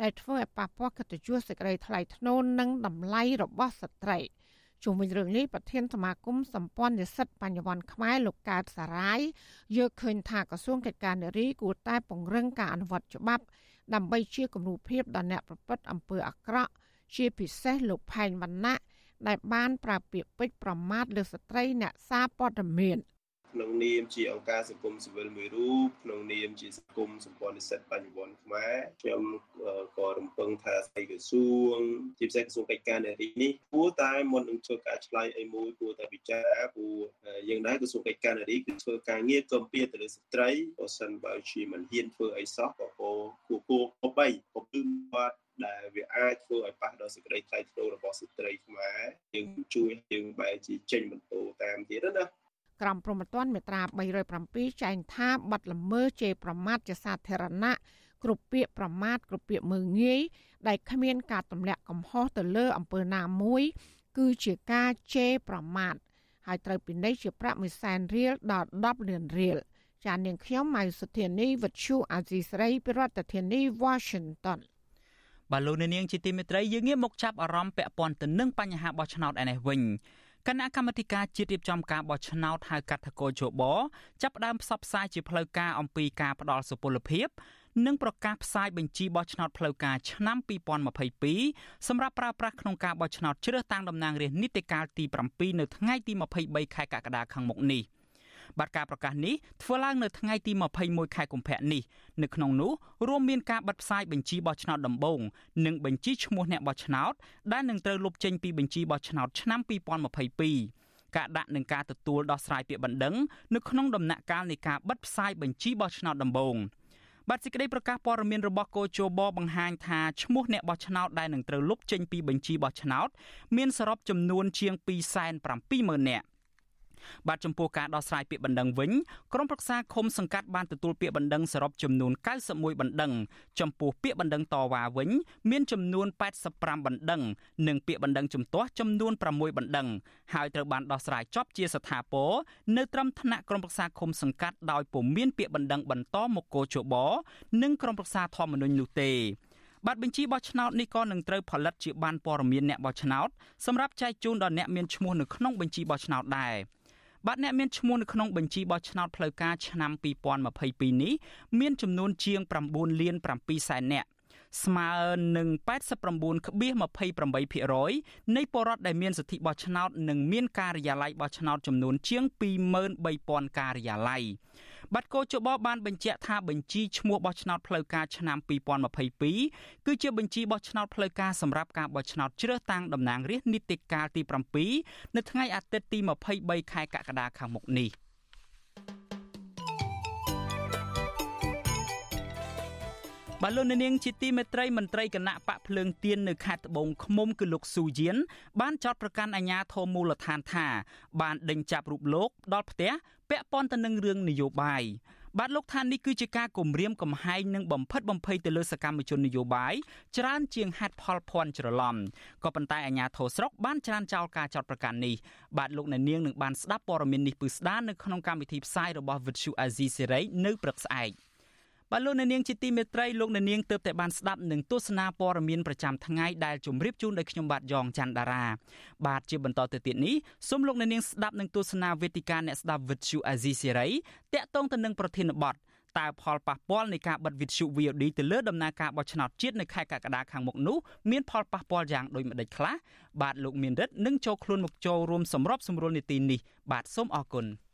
ដែលធ្វើឲ្យប៉ះពាល់កិត្តិយសសេចក្តីថ្លៃថ្នូរនិងតម្លៃរបស់ស្ត្រីជុំវិញរឿងនេះប្រធានសមាគមសម្ព័ន្ធនិស្សិតបញ្ញវន្តខ្មែរលោកកើតសារាយយកឃើញថាក្រសួងកិច្ចការនារីគួរតែពង្រឹងការអនុវត្តច្បាប់ ដើម្បីជាគំរូភាពដល់អ្នកប្រព្រឹត្តអំពើអាក្រក់ជាពិសេសលោកផែងវណ្ណៈ ដែលបានប្រើពាក្យពេចន៍ប្រមាថលើស្ត្រីអ្នកសារព័ត៌មាន។ក្នុងនាមជាអង្គការសង្គមស៊ីវិលមួយរូបក្នុងនាមជាសង្គមសម្ព័ន្ធនិស្សិតបញ្ញវន្តខ្មែរខ្ញុំក៏រំពឹងថាស្ដីក្រសួងជាពិសេសក្រសួងកិច្ចការនារីនេះគួរតែមុននឹងធ្វើការឆ្លើយអីមួយគួរតែពិចារណាព្រោះយ៉ាងណាក្រសួងកិច្ចការនារីគឺធ្វើការងារកំពីទៅលើស្ត្រីបើសិនបើជាមិនហ៊ានធ្វើអីសោះក៏គួរគួរគួរក៏បីក៏គឺគាត់ ដែលវាអាចធ្វើឲ្យប៉ះដល់សេចក្តីថ្លៃថ្នូររបស់ស្ត្រីខ្មែរយើងជួយយើងបែរជាចេញបន្ទោតាមទៀតណាក្រមព្រហ្មទណ្ឌមាត្រា307ចែងថាបាត់ល្មើសជេរប្រមាថជាសាធារណៈគ្រប់ពាក្យប្រមាថគ្រប់ពាក្យមើងងាយដែលគ្មានការទម្លាក់កំហុសទៅលើអំពើណាមួយ គឺជាការជេរប្រមាថហើយត្រូវពិន័យជាប្រាក់1សែនរៀលដល់10លានរៀលចាននាងខ្ញុំម៉ៃសុធានីវិទ្យុអាស៊ីស្រី ប្រធានាធិបតី Washington បាទលោកនាងជាទីមេត្រីយើងងាកមកចាប់អារម្មណ៍ពាក់ព័ន្ធទៅនឹងបញ្ហាបោះឆ្នោតឯនេះវិញគណៈកម្មាធិការជាតិរៀបចំការបោះឆ្នោតហៅកាត់ថកោជបចាប់ផ្ដើមផ្សព្វផ្សាយជាផ្លូវការអំពីការផ្ដល់សុពលភាពនិងប្រកាសផ្សាយបញ្ជីបោះឆ្នោតផ្លូវការឆ្នាំ2022សម្រាប់ប្រើប្រាស់ក្នុងការបោះឆ្នោតជ្រើសតាំងតំណាងរាស្ត្រនីតិកាលទី7នៅថ្ងៃទី23ខែកក្កដាខាងមុខនេះ បាទការប្រកាសនេះធ្វើឡើងនៅថ្ងៃទី21ខែកុម្ភៈនេះនៅក្នុងនោះរួមមានការបិទផ្សាយបញ្ជីបោះឆ្នោតដំបូងនិងបញ្ជីឈ្មោះអ្នកបោះឆ្នោតដែលនឹងត្រូវលុបចេញពីបញ្ជីបោះឆ្នោតឆ្នាំ2022ការដាក់នឹងការទទួលដោះស្រាយពាក្យបណ្ដឹងនៅក្នុងដំណាក់កាលនៃការបិទផ្សាយបញ្ជីបោះឆ្នោតដំបូងបាទសេចក្តីប្រកាសព័ត៌មានរបស់គោជបបង្ហាញថាឈ្មោះអ្នកបោះឆ្នោតដែលនឹងត្រូវលុបចេញពីបញ្ជីបោះឆ្នោត មានសរុបចំនួនជាង270,000នាក់ បាទចំពោះការដោះស្រាយពាក្យបណ្ដឹងវិញក្រុមប្រឹក្សាឃុំសង្កាត់បានទទួលពាក្យបណ្ដឹងសរុបចំនួន91បណ្ដឹងចំពោះពាក្យបណ្ដឹងតវ៉ាវិញមានចំនួន85បណ្ដឹងនិងពាក្យបណ្ដឹងជំទាស់ចំនួន6បណ្ដឹងហើយត្រូវបានដោះស្រាយចប់ជាស្ថាពរនៅត្រឹមថ្នាក់ក្រុមប្រឹក្សាឃុំសង្កាត់ដោយពុំមានពាក្យបណ្ដឹងបន្តមកគោជបនិងក្រុមប្រឹក្សាធម្មនុញ្ញនោះទេបាទបញ្ជីបោះឆ្នោតនេះក៏នឹងត្រូវផលិតជាបានព័ត៌មានអ្នកបោះឆ្នោតសម្រាប់ចែកជូនដល់អ្នកមានឈ្មោះនៅក្នុងបញ្ជីបោះឆ្នោតដែរ បាទអ្នកមានឈ្មោះនៅក្នុងបញ្ជីបោះឆ្នោតផ្លូវការឆ្នាំ2022នេះមានចំនួនជាង9លាន7សែននាក់ស្មើនឹង89.28%នៃពលរដ្ឋដែលមានសិទ្ធិបោះឆ្នោតនិងមានការិយាល័យបោះឆ្នោតចំនួនជាង23,000ការិយាល័យ បាត់កោជបបានបញ្ជាក់ថាបញ្ជីឈ្មោះបោះឆ្នោតផ្លូវការឆ្នាំ2022គឺជាបញ្ជីបោះឆ្នោតផ្លូវការសម្រាប់ការបោះឆ្នោតជ្រើសតាំងតំណាងរាស្ត្រនីតិកាលទី7នៅថ្ងៃអាទិត្យទី23ខែកក្កដាខាងមុខនេះ។ បាទលោកនាងជាទីមេត្រីមន្ត្រីគណៈបកភ្លើងទៀននៅខេត្តត្បូងឃ្មុំគឺលោកស៊ូយៀនបានចោទប្រកាន់អាជ្ញាធរមូលដ្ឋានថាបានដេញចាប់រូបលោកដល់ផ្ទះពាក់ព័ន្ធទៅនឹងរឿងនយោបាយបាទលោកថានេះគឺជាការគំរាមកំហែងនិងបំផិតបំភ័យទៅលើសកម្មជននយោបាយច្រើនជាងហេតុផលភ័ន្តច្រឡំក៏ប៉ុន្តែអាជ្ញាធរស្រុកបានច្រានចោលការចោទប្រកាន់នេះបាទលោកអ្នកនាងនឹងបានស្ដាប់ព័ត៌មាននេះពឺស្ដារនៅក្នុងកម្មវិធីផ្សាយរបស់ Vuthu Azizi Serai នៅព្រឹកស្អែក។ បាទលោកអ្នកនាងជាទីមេត្រីលោកអ្នកនាងទើបតែបានស្ដាប់នឹងទស្សនាព័ត៌មានប្រចាំថ្ងៃដែលជម្រាបជូនដោយខ្ញុំបាទយ៉ងច័ន្ទដារាបាទជាបន្តទៅទៀតនេះសូមលោកអ្នកនាងស្ដាប់នឹងទស្សនាវេទិកាអ្នកស្ដាប់វិទ្យុអាស៊ីសេរីតាក់ទងទៅនឹងប្រធានបទតើផលប៉ះពាល់នៃការបិទវិទ្យុ VOD ទៅលើដំណើរការបោះឆ្នោតជាតិនៅខែកក្កដាខាងមុខនោះមានផលប៉ះពាល់យ៉ាងដូចម្តេចខ្លះបាទលោកមានរិទ្ធនឹងចូលខ្លួនមកចូលរួមសម្របសម្រួលនីតិនេះបាទសូមអរគុណ។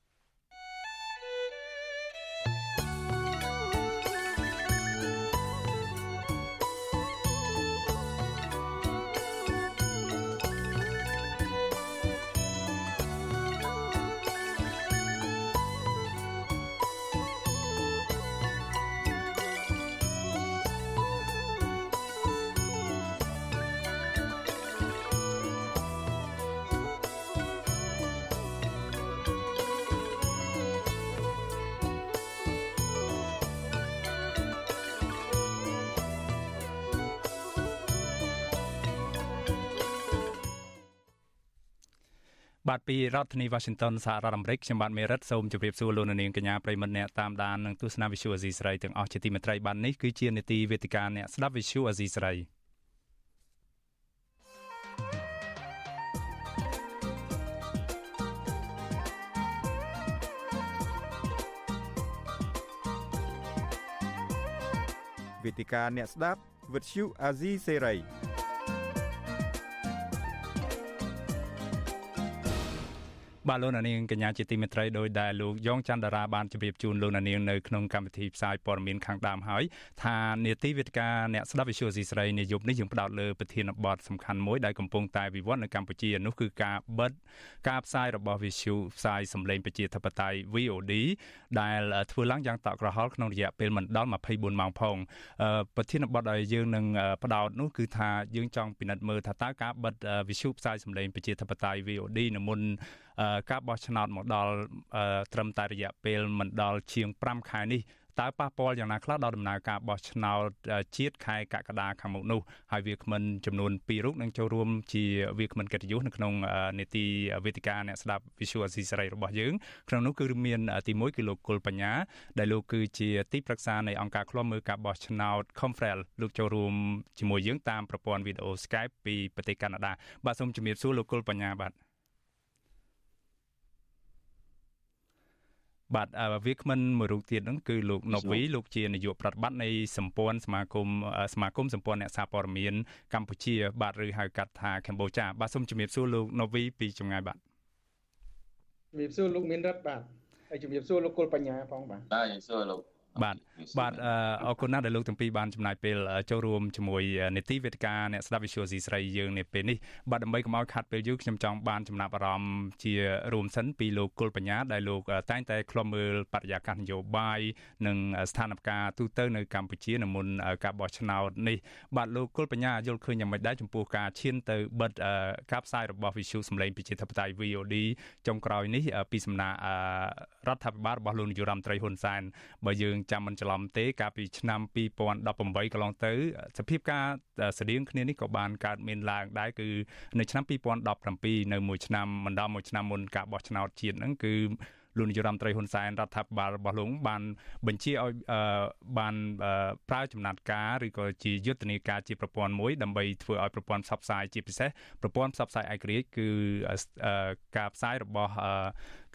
បាទពីរដ្ឋធានី Washington សហរដ្ឋអាមេរិកខ្ញុំបាទមេរិតសូមជម្រាបសួរលោកនាងកញ្ញាប្រិមត្តអ្នកតាមដាននិងទស្សនា Visual Asia ស្រីទាំងអស់ជាទីមេត្រីបាទនេះគឺជានេតិវេទិកាអ្នកស្ដាប់ Visual Asia ស្រីវេទិកាអ្នកស្ដាប់ Visual Asia សេរី បាទលោកនាងកញ្ញាជាទីមេត្រីដោយដែលលោកយ៉ងច័ន្ទតារាបានជម្រាបជូនលោកនាងនៅក្នុងកម្មវិធីផ្សាយព័ត៌មានខាងដើមហើយថានេតិវិទ្យាអ្នកស្ដាប់វិទ្យុស៊ីស្រីនាយប់នេះយើងផ្ដោតលើប្រធានបទសំខាន់មួយដែលកំពុងតែវិវត្តនៅកម្ពុជានោះគឺការបិទការផ្សាយរបស់វិទ្យុផ្សាយសម្លេងប្រជាធិបតេយ្យ VOD ដែលធ្វើឡើងយ៉ាងតក់ក្រហល់ក្នុងរយៈពេលមិនដល់24ម៉ោងផងប្រធានបទដែលយើងនឹងផ្ដោតនោះគឺថាយើងចង់ពិនិត្យមើលថាតើការបិទវិទ្យុផ្សាយសម្លេងប្រជាធិបតេយ្យ VOD នៅមុនការបោះឆ្នោតមកដល់ត្រឹមតែរយៈពេលមិនដល់ជាង5ខែនេះតើប៉ះពាល់យ៉ាងណាខ្លះដល់ដំណើរការបោះឆ្នោតជាតិខែកក្កដាខាងមុខនោះហើយវាគ្មិនចំនួន2រូបនឹងចូលរួមជាវាគ្មិនកិត្តិយសនៅក្នុងនេតិវេទិកាអ្នកស្ដាប់ Visual Asia សេរីរបស់យើងក្នុងនោះគឺមានទី1គឺលោកគុលបញ្ញាដែលលោកគឺជាទីប្រឹក្សានៃអង្គការឃ្លាំមើលការបោះឆ្នោត Confrel លោកចូលរួមជាមួយយើងតាមប្រព័ន្ធវីដេអូ Skype ពីប្រទេសកាណាដាបាទសូមជំរាបសួរលោកគុលបញ្ញាបាទ បាទវាគ្មិនមួយរូបទៀតហ្នឹងគឺលោកណូវីលោកជានាយកប្រតិបត្តិនៃសម្ព័ន្ធសមាគមសមាគមសម្ព័ន្ធអ្នកសារព័ត៌មានកម្ពុជា បាទឬហៅកាត់ថាកម្ពុជាបាទសូមជំរាបសួរលោកណូវីពីចម្ងាយបាទជំរាបសួរលោកមានរដ្ឋបាទហើយជំរាបសួរលោកគុលបញ្ញាផងបាទបាទជំរាបសួរលោក បាទបាទអរគុណណាស់ដែលលោកទាំងពីរបានចំណាយពេលចូលរួមជាមួយនេតិវេទិកាអ្នកស្ដាប់ Visual C ស្រីយើងនៅពេលនេះបាទដើម្បីកុំឲ្យខាត់ពេលយូរខ្ញុំចង់បានចំណាប់អារម្មណ៍ជារួមសិនពីលោកគុលបញ្ញាដែលលោកតែងតែឃ្លាំមើលបរិយាកាសនយោបាយនិងស្ថានភាពទូទៅនៅកម្ពុជានៅមុនការបោះឆ្នោតនេះបាទលោកគុលបញ្ញាយល់ឃើញយ៉ាងម៉េចដែរចំពោះការឈានទៅបិទការផ្សាយរបស់ Visual សម្លេងប្រជាធិបតេយ្យ VOD ចុងក្រោយនេះពីសំណាក់រដ្ឋាភិបាលរបស់លោកនាយរដ្ឋមន្ត្រីហ៊ុនសែនបើយើងចាំមិនច្រឡំទេកាលពីឆ្នាំ2018កន្លងទៅសភាពការស្តៀងគ្នានេះក៏បានកើតមានឡើងដែរគឺនៅឆ្នាំ2017នៅមួយឆ្នាំមិនដល់មួយឆ្នាំមុនការបោះឆ្នោតជាតិហ្នឹងគឺ លោកនាយរដ្ឋមន្ត្រីហ៊ុនសែនរដ្ឋាភិបាលរបស់លោកបានបញ្ជាឲ្យបានប្រើចំណាត់ការឬក៏ជាយុទ្ធនាការជាប្រព័ន្ធមួយដើម្បីធ្វើឲ្យប្រព័ន្ធផ្សព្វផ្សាយជាពិសេសប្រព័ន្ធផ្សព្វផ្សាយឯករាជ្យគឺការផ្សាយរបស់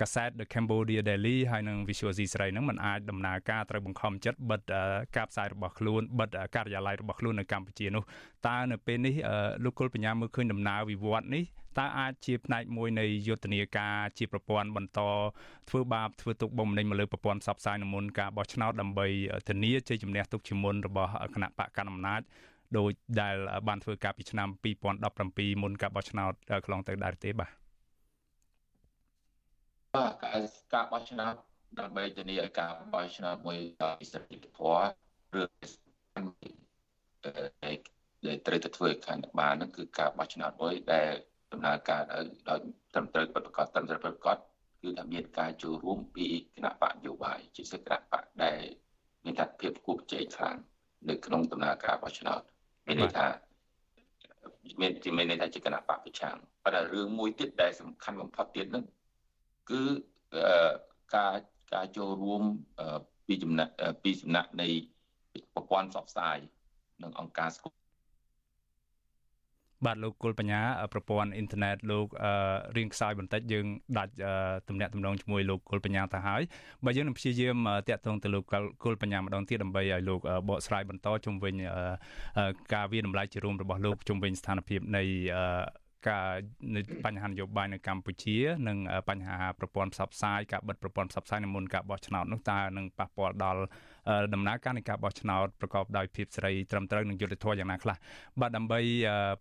កាសែត The Cambodia Daily ហើយនិង Visual C ស្រីហ្នឹងมันអាចដំណើរការត្រូវបង្ខំចិត្តបិទការផ្សាយរបស់ខ្លួនបិទការិយាល័យរបស់ខ្លួននៅកម្ពុជានោះតើនៅពេលនេះលោកគុលបញ្ញាមើលឃើញដំណើរវិវត្តនេះ តើអាចជាផ្នែកមួយនៃយុទ្ធនាការជាប្រព័ន្ធបន្តធ្វើបាបធ្វើទុកបុកម្នេញមកលើប្រព័ន្ធផ្សព្វផ្សាយនៅមុនការបោះឆ្នោតដើម្បីធានាជ័យជំនះទុកជាមុនរបស់គណៈបកកណ្ដាលអំណាចដោយដែលបានធ្វើការពីឆ្នាំ2017មុនការបោះឆ្នោតកន្លងទៅដែរទេបាទបាទការបោះឆ្នោតដើម្បីធានាឲ្យការបោះឆ្នោតមួយពិសេសធម៌ឬដែលត្រូវទៅធ្វើខាងបានហ្នឹងគឺការបោះឆ្នោតមួយដែល ដំណើរការដោយត្រឹមត្រូវពិតប្រាកដត្រឹមត្រូវពិតប្រាកដគឺថាមានការចូលរួមពីគណៈបកនយោបាយជាសិក្ខៈបកដែលមានថាភាពគួរជ័យខ្លាំងនៅក្នុងដំណើរការបោះឆ្នោតមានន័យថាមានជាមានន័យថាជាគណៈបកប្រឆាំងប៉ុន្តែរឿងមួយទៀតដែលសំខាន់បំផុតទៀតហ្នឹងគឺការការចូលរួមពីចំណាក់ពីសំណាក់នៃប្រព័ន្ធផ្សព្វផ្សាយនិងអង្គការស្គាល់ បាទលោកគុលបញ្ញាប្រព័ន្ធអ៊ីនធឺណិតលោករៀងខ្សោយបន្តិចយើងដាច់ទំនាក់ទំនងជាមួយលោកគុលបញ្ញាទៅហើយបើយើងនឹងព្យាយាមតាក់ទងទៅលោកគុលបញ្ញាម្ដងទៀតដើម្បីឲ្យលោកបកស្រាយបន្តជុំវិញការវាតម្លៃជារួមរបស់លោកជុំវិញស្ថានភាពនៃការបញ្ហានយោបាយនៅកម្ពុជានិងបញ្ហាប្រព័ន្ធផ្សព្វផ្សាយការបិទប្រព័ន្ធផ្សព្វផ្សាយនៅមុនការបោះឆ្នោតនោះតើនឹងប៉ះពាល់ដល់ ដំណើរការនៃការបោះឆ្នោតប្រកបដោយភាពសេរីត្រឹមត្រូវនិងយុត្តិធម៌យ៉ាងណាខ្លះបាទដើម្បី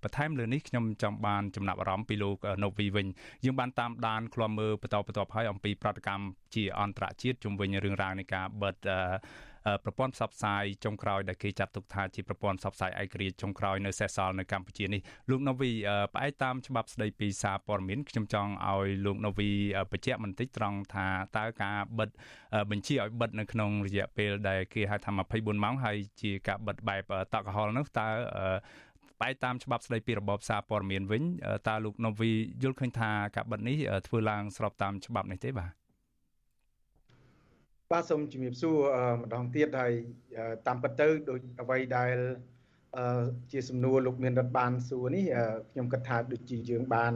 បន្ថែមលើនេះខ្ញុំចង់បានចំណាប់អារម្មណ៍ពីលោកណូវីវិញយើងបានតាមដានឃ្លាំមើលបន្តបន្ទាប់ហើយអំពីប្រតិកម្មជាអន្តរជាតិជុំវិញរឿងរ៉ាវនៃការបិទ ប្រព័ន្ធផ្សព្វផ្សាយចុងក្រោយដែលគេចាត់ទុកថាជាប្រព័ន្ធផ្សព្វផ្សាយឯករាជ្យចុងក្រោយនៅសេសសល់នៅកម្ពុជានេះលោកណូវីផ្អែកតាមច្បាប់ស្តីពីសារព័ត៌មានខ្ញុំចង់ឲ្យលោកណូវីបញ្ជាក់បន្តិចត្រង់ថាតើការបិទបញ្ជាឲ្យបិទនៅក្នុងរយៈពេលដែលគេហៅថា24ម៉ោងហើយជាការបិទបែបតក់កុហលនោះតើបែបតាមច្បាប់ស្តីពីរបបសារព័ត៌មានវិញតើលោកណូវីយល់ឃើញថាការបិទនេះធ្វើឡើងស្របតាមច្បាប់នេះទេបាទ បាទសូមជំរាបសួរម្ដងទៀតហើយតាមពិតទៅដូចអ្វីដែលជាសំណួរលោកមានរដ្ឋបានសួរនេះខ្ញុំគិតថាដូចជាយើងបាន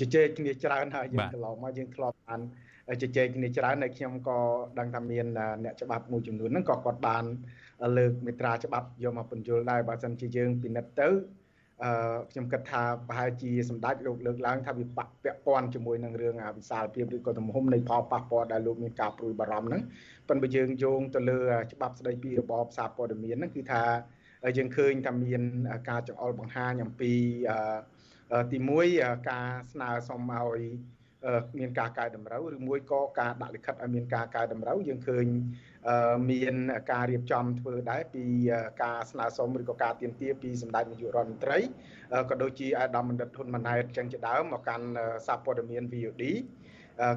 ជជែកគ្នាច្រើនហើយយើងកន្លងមកយើងធ្លាប់បានជជែកគ្នាច្រើនហើយខ្ញុំក៏ដឹងថាមានអ្នកច្បាប់មួយចំនួនហ្នឹងក៏គាត់បានលើកមេត្រាច្បាប់យកមកបញ្យល់ដែរបើមិនជាយើងពិនិត្យទៅ អឺខ្ញុំគិតថាប្រហែលជាសម្ដេចលោកលើកឡើងថាវាពាក់ព័ន្ធជាមួយនឹងរឿងវិសាលភាពឬក៏ទំហំនៃផលប៉ះពាល់ដែលលោកមានការព្រួយបារម្ភហ្នឹងប៉ុន្តែយើងយោងទៅលើច្បាប់ស្ដីពីរបបសារព័ត៌មានហ្នឹងគឺថាយើងឃើញថាមានការចង្អុលបង្ហាញអំពីទី1ការស្នើសុំឲ្យមានការកែតម្រូវឬមួយក៏ការដាក់លិខិតឲ្យមានការកែតម្រូវយើងឃើញ មានការរៀបចំធ្វើដែរពីការស្នើសុំឬក៏ការទៀមទាពីសម្ដេចនាយករដ្ឋមន្ត្រីក៏ដូចជាអាដាមបណ្ឌិតហ៊ុនម៉ាណែតចឹងជាដើមមកកាន់សារព័ត៌មាន VOD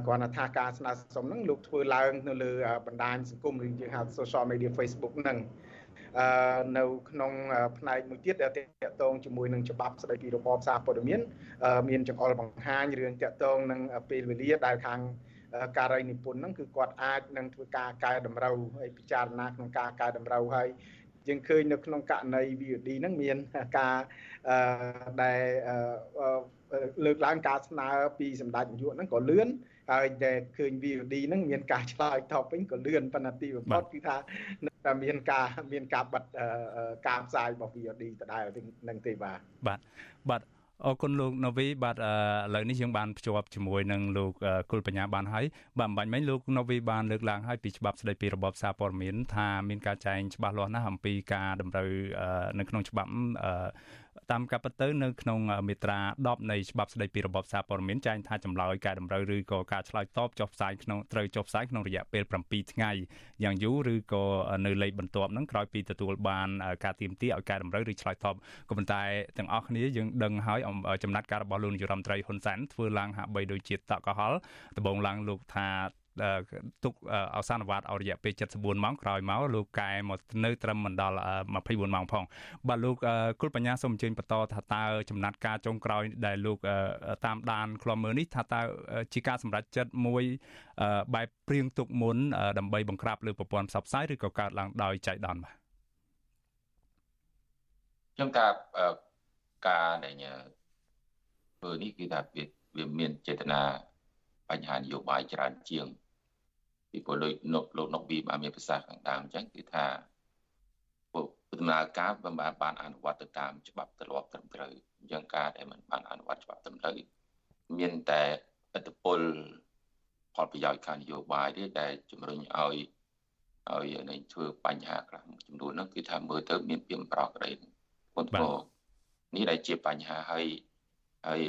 គ្រាន់តែថាការស្នើសុំហ្នឹងលោកធ្វើឡើងនៅលើបណ្ដាញសង្គមឬយើងហៅ social media Facebook ហ្នឹងអឺនៅក្នុងផ្នែកមួយទៀតដែលតកតងជាមួយនឹងច្បាប់ស្តីពីរបបសារព័ត៌មាន មានចង្អុលបង្ហាញរឿងតកតងនឹងពេលវេលាដែលខាង ការីនិពន្ធហ្នឹងគឺគាត់អាចនឹងធ្វើការកែតម្រូវហើយពិចារណាក្នុងការកែតម្រូវហើយយើងឃើញនៅក្នុងករណី VOD ហ្នឹងមានការដែលលើកឡើងការស្នើពីសម្ដេចនាយកហ្នឹងក៏លឿនហើយដែលឃើញ VOD ហ្នឹងមានការឆ្លើយតបវិញក៏លឿនប៉ុន្តែទីបំផុតគឺថាតែមានការមានការបិទការផ្សាយរបស់ VOD ដដែលនឹងទេបាទបាទបាទ អរគុណលោកណូវីបាទឥឡូវនេះយើងបានភ្ជាប់ជាមួយនឹងលោកគុលបញ្ញាបានហើយបាទមិនបាញ់មិញលោកណូវីបានលើកឡើងហើយពីច្បាប់ស្តីពីរបបសារព័ត៌មានថាមានការចែងច្បាស់លាស់ណាស់អំពីការតម្រូវនៅក្នុងច្បាប់ តាមការពិតទៅនៅក្នុងមាត្រា10នៃច្បាប់ស្តីពីរបបសារព័ត៌មានចែងថាចម្លើយកែតម្រូវឬក៏ការឆ្លើយតបចុះផ្សាយក្នុងត្រូវចុះផ្សាយក្នុងរយៈពេល7ថ្ងៃយ៉ាងយូរឬក៏នៅលេខបន្ទាប់ហ្នឹងក្រោយពីទទួលបានការទៀមទាឲ្យកែតម្រូវឬឆ្លើយតបក៏ប៉ុន្តែទាំងអស់គ្នាយើងដឹងហើយចំណាត់ការរបស់លោកនាយរដ្ឋមន្ត្រីហ៊ុនសែនធ្វើឡើងហាក់បីដូចជាតកកហល់ដំបងឡើងលោកថា ទុកអសានវត្តអររយៈពេល74ម៉ោងក្រោយមកលោកកែមកនៅត្រឹមមិនដល់24ម៉ោងផងបាទលោកគុលបញ្ញាសូមអញ្ជើញបន្តថាតើចំណាត់ការចុងក្រោយដែលលោកតាមដានខ្លំមើលនេះថាតើជាការសម្រេចចិត្តមួយបែបព្រៀងទុកមុនដើម្បីបង្ក្រាបលើប្រព័ន្ធផ្សព្វផ្សាយឬក៏កើតឡើងដោយចៃដន្យបាទខ្ញុំថាការដែលធ្វើនេះគឺថាវាមានចេតនាបញ្ហានយោបាយច្រើនជាង ពីព្រោះលោកលោកលោកនុកវីបានមានប្រសាសន៍ខាងដើមអញ្ចឹងគឺថាដំណើរការមិនបានបានអនុវត្តទៅតាមច្បាប់ទម្លាប់ត្រឹមត្រូវអញ្ចឹងការដែលមិនបានអនុវត្តច្បាប់ត្រឹមត្រូវមានតែឥទ្ធិពលផលប្រយោជន៍ខាងនយោបាយទេដែលជំរុញឲ្យឲ្យនឹងធ្វើបញ្ហាខ្លះចំនួនហ្នឹងគឺថាមើលទៅមានពីប្រកក្តីប៉ុន្តែនេះដែលជាបញ្ហាហើយហើយ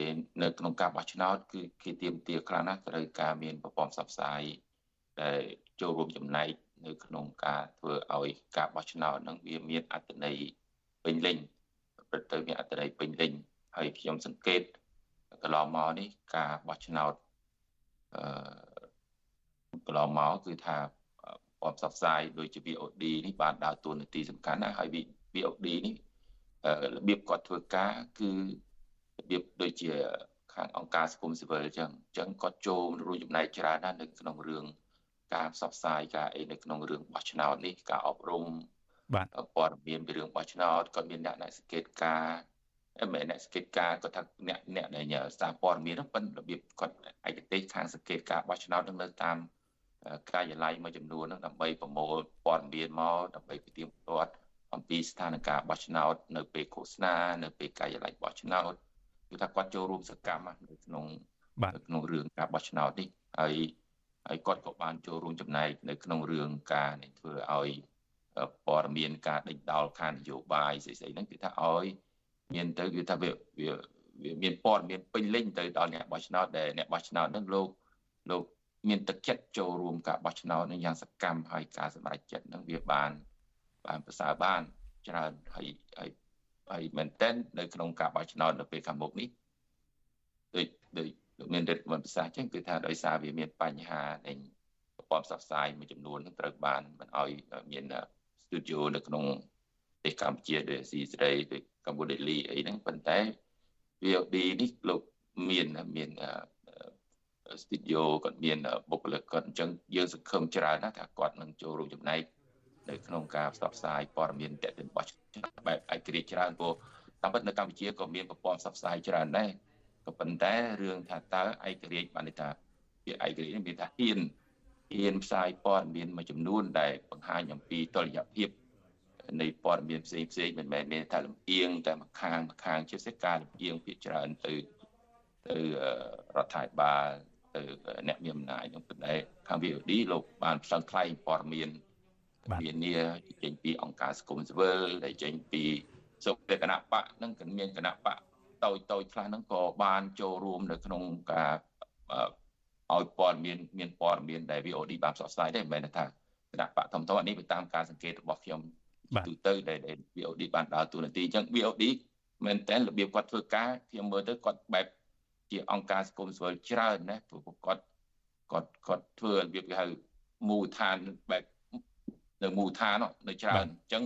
នៅក្នុងការបោះឆ្នោតគឺគេទៀមទាខ្លាំងណាស់ត្រូវការមានប្រព័ន្ធផ្សព្វផ្សាយ ដែលចូលរួមចំណែកនៅក្នុងការធ្វើឲ្យការបោះឆ្នោតហ្នឹងវាមានអត្ថន័យពេញលេញប្រព្រឹត្តទៅមានអត្ថន័យពេញលេញហើយខ្ញុំសង្កេតកន្លងមកនេះការបោះឆ្នោតអឺកន្លងមកគឺថាព័ន្ធផ្សព្វផ្សាយដូចជា VOD នេះបានដើរតួនាទីសំខាន់ណាស់ហើយ VOD នេះរបៀបគាត់ធ្វើការគឺរបៀបដូចជាខាងអង្គការសង្គមស៊ីវិលអញ្ចឹងអញ្ចឹងគាត់ចូលរួមចំណែកច្រើនណាស់នៅក្នុងរឿង ការផ្សព្វផ្សាយការអីនៅក្នុងរឿងបោះឆ្នោតនេះការអប់រំបាទព័ត៌មានពីរឿងបោះឆ្នោតគាត់មានអ្នកអ្នកសង្កេតការអមែនអ្នកសង្កេតការគាត់ថាអ្នកអ្នកដែលសារព័ត៌មានហ្នឹងប៉ុន្តែរបៀបគាត់ឯកទេសខាងសង្កេតការបោះឆ្នោតនឹងនៅតាមការិយាល័យមួយចំនួនហ្នឹងដើម្បីប្រមូលព័ត៌មានមកដើម្បីពិទាមទាត់អំពីស្ថានភាពបោះឆ្នោតនៅពេលឃោសនានៅពេលការិយាល័យបោះឆ្នោតគឺថាគាត់ចូលរួមសកម្មនៅក្នុងនៅក្នុងរឿងការបោះឆ្នោតនេះហើយ ហើយគាត់ក៏បានចូលរួមចំណែកនៅក្នុងរឿងការនេះធ្វើឲ្យព័ត៌មានការដេញដោលខាងនយោបាយស្អីស្អីហ្នឹងគឺថាឲ្យមានទៅគឺថាវាវាវាមានព័ត៌មានពេញលេញទៅដល់អ្នកបោះឆ្នោតដែលអ្នកបោះឆ្នោតហ្នឹងលោកលោកមានទឹកចិត្តចូលរួមការបោះឆ្នោតនឹងយ៉ាងសកម្មហើយការសម្រេចចិត្តនឹងវាបានបានប្រសើរបានច្រើនហើយហើយហើយមែនតើនៅក្នុងការបោះឆ្នោតនៅពេលខាងមុខនេះដូចដូច លោកមានរិទ្ធមិនប្រសាសន៍ចឹងគឺថាដោយសារវាមានបញ្ហានៃប្រព័ន្ធផ្សព្វផ្សាយមួយចំនួននឹងត្រូវបានមិនឲ្យមានស្ទូឌីយោនៅក្នុងប្រទេសកម្ពុជាដូចស៊ីសេរីដូចកម្ពុជាលីអីហ្នឹងប៉ុន្តែ VOD នេះលោកមានមានស្ទូឌីយោគាត់មានបុគ្គលិកគាត់អញ្ចឹងយើងសង្ឃឹមច្រើនណាស់ថាគាត់នឹងចូលរួមចំណែកនៅក្នុងការផ្សព្វផ្សាយព័ត៌មានតេតិនបោះបែបឯករាជ្យច្រើនព្រោះតាមពិតនៅកម្ពុជាក៏មានប្រព័ន្ធផ្សព្វផ្សាយច្រើនដែរ ក៏ប៉ុន្តែរឿងថាតើឯករាជ្យបានន័យថាវាឯករាជ្យនេះមានថាហ៊ានហ៊ានផ្សាយព័ត៌មានមួយចំនួនដែលបង្ហាញអំពីតុល្យភាពនៃព័ត៌មានផ្សេងផ្សេងមិនមែនមានតែលំអៀងតែម្ខាងម្ខាងជាពិសេសការលំអៀងភាគច្រើនទៅទៅរដ្ឋាភិបាលទៅអ្នកមានអំណាចនោះប៉ុន្តែខាង VOD លោកបានផ្សព្វផ្សាយព័ត៌មានវិនាចេញពីអង្គការសង្គមស៊ីវិលដែលចេញពីសុខគណៈបកនឹងក៏មានគណៈបក តូចតូចខ្លះហ្នឹងក៏បានចូលរួមនៅក្នុងការឲ្យព័ត៌មានមានព័ត៌មានដែល VOD បានផ្សព្វផ្សាយដែរមិនមែនថាគណៈបកធំធំនេះទៅតាមការសង្កេតរបស់ខ្ញុំទូទៅដែល VOD បានដើរតួនាទីអញ្ចឹង VOD មែនតើរបៀបគាត់ធ្វើការខ្ញុំមើលទៅគាត់បែបជាអង្គការសង្គមស៊ីវិលច្រើនណាព្រោះគាត់គាត់គាត់ធ្វើរបៀបគេហៅមូលដ្ឋានបែបនៅមូលដ្ឋាននៅច្រើនអញ្ចឹង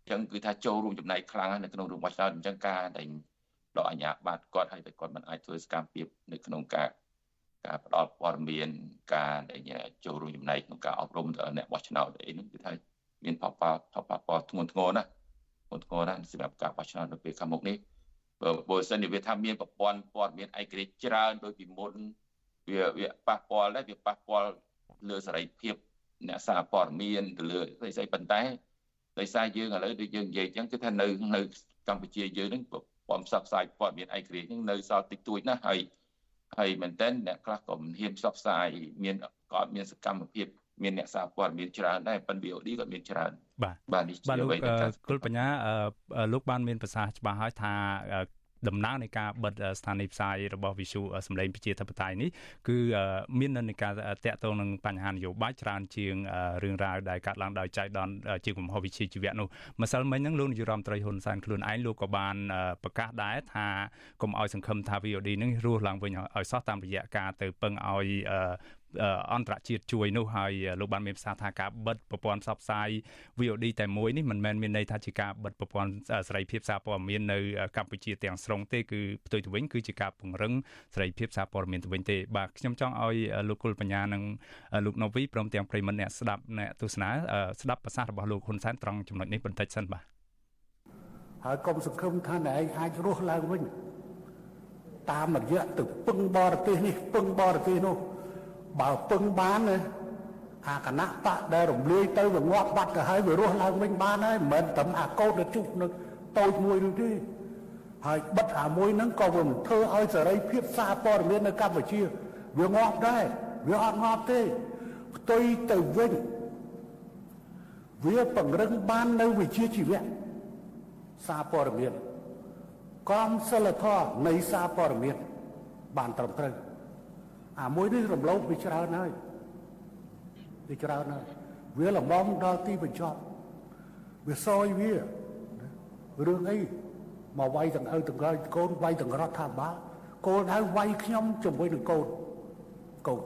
អញ្ចឹងគឺថាចូលរួមចំណែកខ្លាំងនៅក្នុងរឿងបោះឆ្នោតអញ្ចឹងការដែល ដកអាជ្ញាប័ត្រគាត់ហើយតែគាត់មិនអាចធ្វើសកម្មភាពនៅក្នុងការការផ្ដល់ព័ត៌មានការចូលរួមចំណែកក្នុងការអប់រំដល់អ្នកបោះឆ្នោតអីហ្នឹងគឺថាមានផលប៉ះផលប៉ះពាល់ធ្ងន់ធ្ងរណាស់ធ្ងន់ធ្ងរណាស់សម្រាប់ការបោះឆ្នោតនៅពេលខាងមុខនេះបើបើសិនជាវាថាមានប្រព័ន្ធព័ត៌មានឯករាជ្យច្រើនដោយពីមុនវាវាប៉ះពាល់ដែរវាប៉ះពាល់លើសេរីភាពអ្នកសារព័ត៌មានទៅលើស្អីស្អីប៉ុន្តែដោយសារយើងឥឡូវដូចយើងនិយាយអញ្ចឹងគឺថានៅនៅកម្ពុជាយើងនឹង ព័ព័ន្ធផ្សព្វផ្សាយព័ត៌មានឯករាជ្យនឹងនៅសល់តិចតួចណាស់ហើយហើយមែនតើអ្នកខ្លះក៏មិនហ៊ានផ្សព្វផ្សាយមានក៏មានសកម្មភាពមានអ្នកសារព័ត៌មានច្រើនដែរប៉ុន្តែ VOD ក៏មានច្រើនបាទបាទនេះជាអ្វីដែលគុលបញ្ញាលោកបានមានប្រសាសន៍ច្បាស់ហើយថា ដំណើរនៃការបិទស្ថានីយ៍ផ្សាយរបស់ Visu សម្លេងប្រជាធិបតេយ្យនេះគឺមាននៅការតាក់ទងនឹងបញ្ហានយោបាយច្រើនជាងរឿងរ៉ាវដែលកាត់ឡើងដោយចៃដន្យជាកំហុសវិជ្ជាជីវៈនោះម្សិលមិញហ្នឹងលោកនាយរដ្ឋមន្ត្រីហ៊ុនសែនខ្លួនឯងលោកក៏បានប្រកាសដែរថាកុំឲ្យសង្ឃឹមថា VOD នឹងរស់ឡើងវិញឲ្យសោះតាមរយៈការទៅពឹងឲ្យ អន្តរជាតិជួយនោះហើយលោកបានមានប្រសាសន៍ថាការបិទប្រព័ន្ធផ្សព្វផ្សាយ VOD តែមួយនេះមិនមែនមានន័យថាជាការបិទប្រព័ន្ធសេរីភាពសារព័ត៌មាននៅកម្ពុជាទាំងស្រុងទេគឺផ្ទុយទៅវិញគឺជាការពង្រឹងសេរីភាពសារព័ត៌មានទៅវិញទេបាទខ្ញុំចង់ឲ្យលោកគុលបញ្ញានិងលោកណូវីព្រមទាំងប្រិមត្តអ្នកស្ដាប់អ្នកទស្សនាស្ដាប់ប្រសាសន៍របស់លោកហ៊ុនសែនត្រង់ចំណុចនេះបន្តិចសិនបាទហើយកុំសង្ឃឹមថាអ្នកឯងអាចរស់ឡើងវិញតាមរយៈទៅពឹងបរទេសនេះពឹងបរទេសនោះ បើពឹងបានណាអាគណៈបកដែលរំលាយទៅវាងាប់បាត់ទៅហើយវារស់ឡើងវិញបានហើយមិនមែនតែអាកោតទៅជុះនៅតូចមួយនោះទេហើយបិទអាមួយហ្នឹងក៏វាមិនធ្វើឲ្យសេរីភាពសារព័ត៌មាននៅកម្ពុជា វាងាប់ដែរវាអត់ងាប់ទេផ្ទុយទៅវិញវាពង្រឹងបាននៅវិជ្ជាជីវៈសារព័ត៌មានក្រមសីលធម៌នៃសារព័ត៌មានបានត្រឹមត្រូវ អាមួយនេះរំលោភវាច្រើនហើយវាច្រើនហើយវាលំមដល់ទីបញ្ចប់វាសយវារឿងអីមកវាយទាំងឪទាំងក្រោយកូនវាយទាំងរដ្ឋាភិបាលគោលដៅវាយខ្ញុំជាមួយនឹងកូនកូន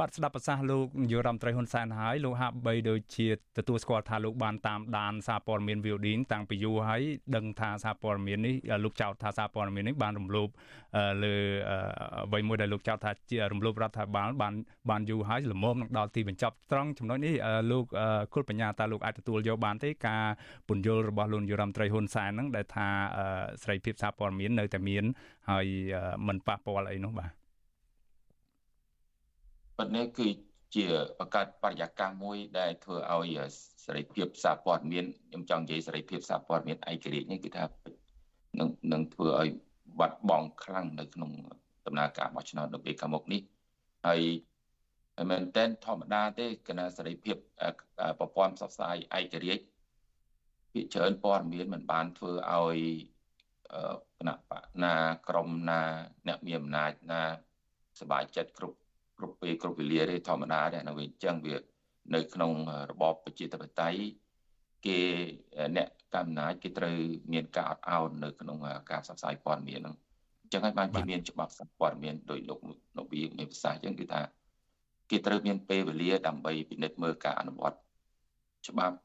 បាទស្ដាប់ប្រសាសន៍លោកនាយករដ្ឋមន្ត្រីហ៊ុនសែនហើយលោកហាក់បីដូចជាទទួលស្គាល់ថាលោកបានតាមដានសារព័ត៌មាន VOD តាំងពីយូរហើយដឹងថាសារព័ត៌មាននេះលោកចោទថាសារព័ត៌មាននេះបានរំលោភលើអ្វីមួយដែលលោកចោទថាជារំលោភរដ្ឋាភិបាលបានបានយូរហើយល្មមនឹងដល់ទីបញ្ចប់ត្រង់ចំណុចនេះលោកគុលបញ្ញាតាលោកអាចទទួលយកបានទេការពន្យល់របស់លោកនាយករដ្ឋមន្ត្រីហ៊ុនសែនហ្នឹងដែលថាសេរីភាពសារព័ត៌មាននៅតែមានហើយមិនប៉ះពាល់អីនោះបាទ ប៉ុន្តែគឺជាបង្កើតបរិយាកាសមួយដែលធ្វើឲ្យសេរីភាពសារព័ត៌មានខ្ញុំចង់និយាយសេរីភាពសារព័ត៌មានឯករាជ្យនេះគឺថានឹងនឹងធ្វើឲ្យបាត់បង់ខ្លាំងនៅក្នុងដំណើរការបោះឆ្នោតនៅពេលខាងមុខនេះហើយមែនតែនធម្មតាទេគណៈសេរីភាពប្រព័ន្ធផ្សព្វផ្សាយឯករាជ្យពីច្រើនព័ត៌មានមិនបានធ្វើឲ្យគណៈបកណាក្រមណាអ្នកមានអំណាចណាសบายចិត្តគ្រប់ គ្រប់ពេលគ្រប់វេលាទេធម្មតាទេនៅវិញអញ្ចឹងវានៅក្នុងរបបប្រជាធិបតេយ្យគេអ្នកកម្មណាចគេត្រូវមានការអត់ឱននៅក្នុងការផ្សព្វផ្សាយព័ត៌មានហ្នឹងអញ្ចឹងហើយបានគេមានច្បាប់ផ្សព្វព័ត៌មានដោយលោកលោកវីមានប្រសាសន៍អញ្ចឹងគឺថាគេត្រូវមានពេលវេលាដើម្បីពិនិត្យមើលការអនុវត្តច្បាប់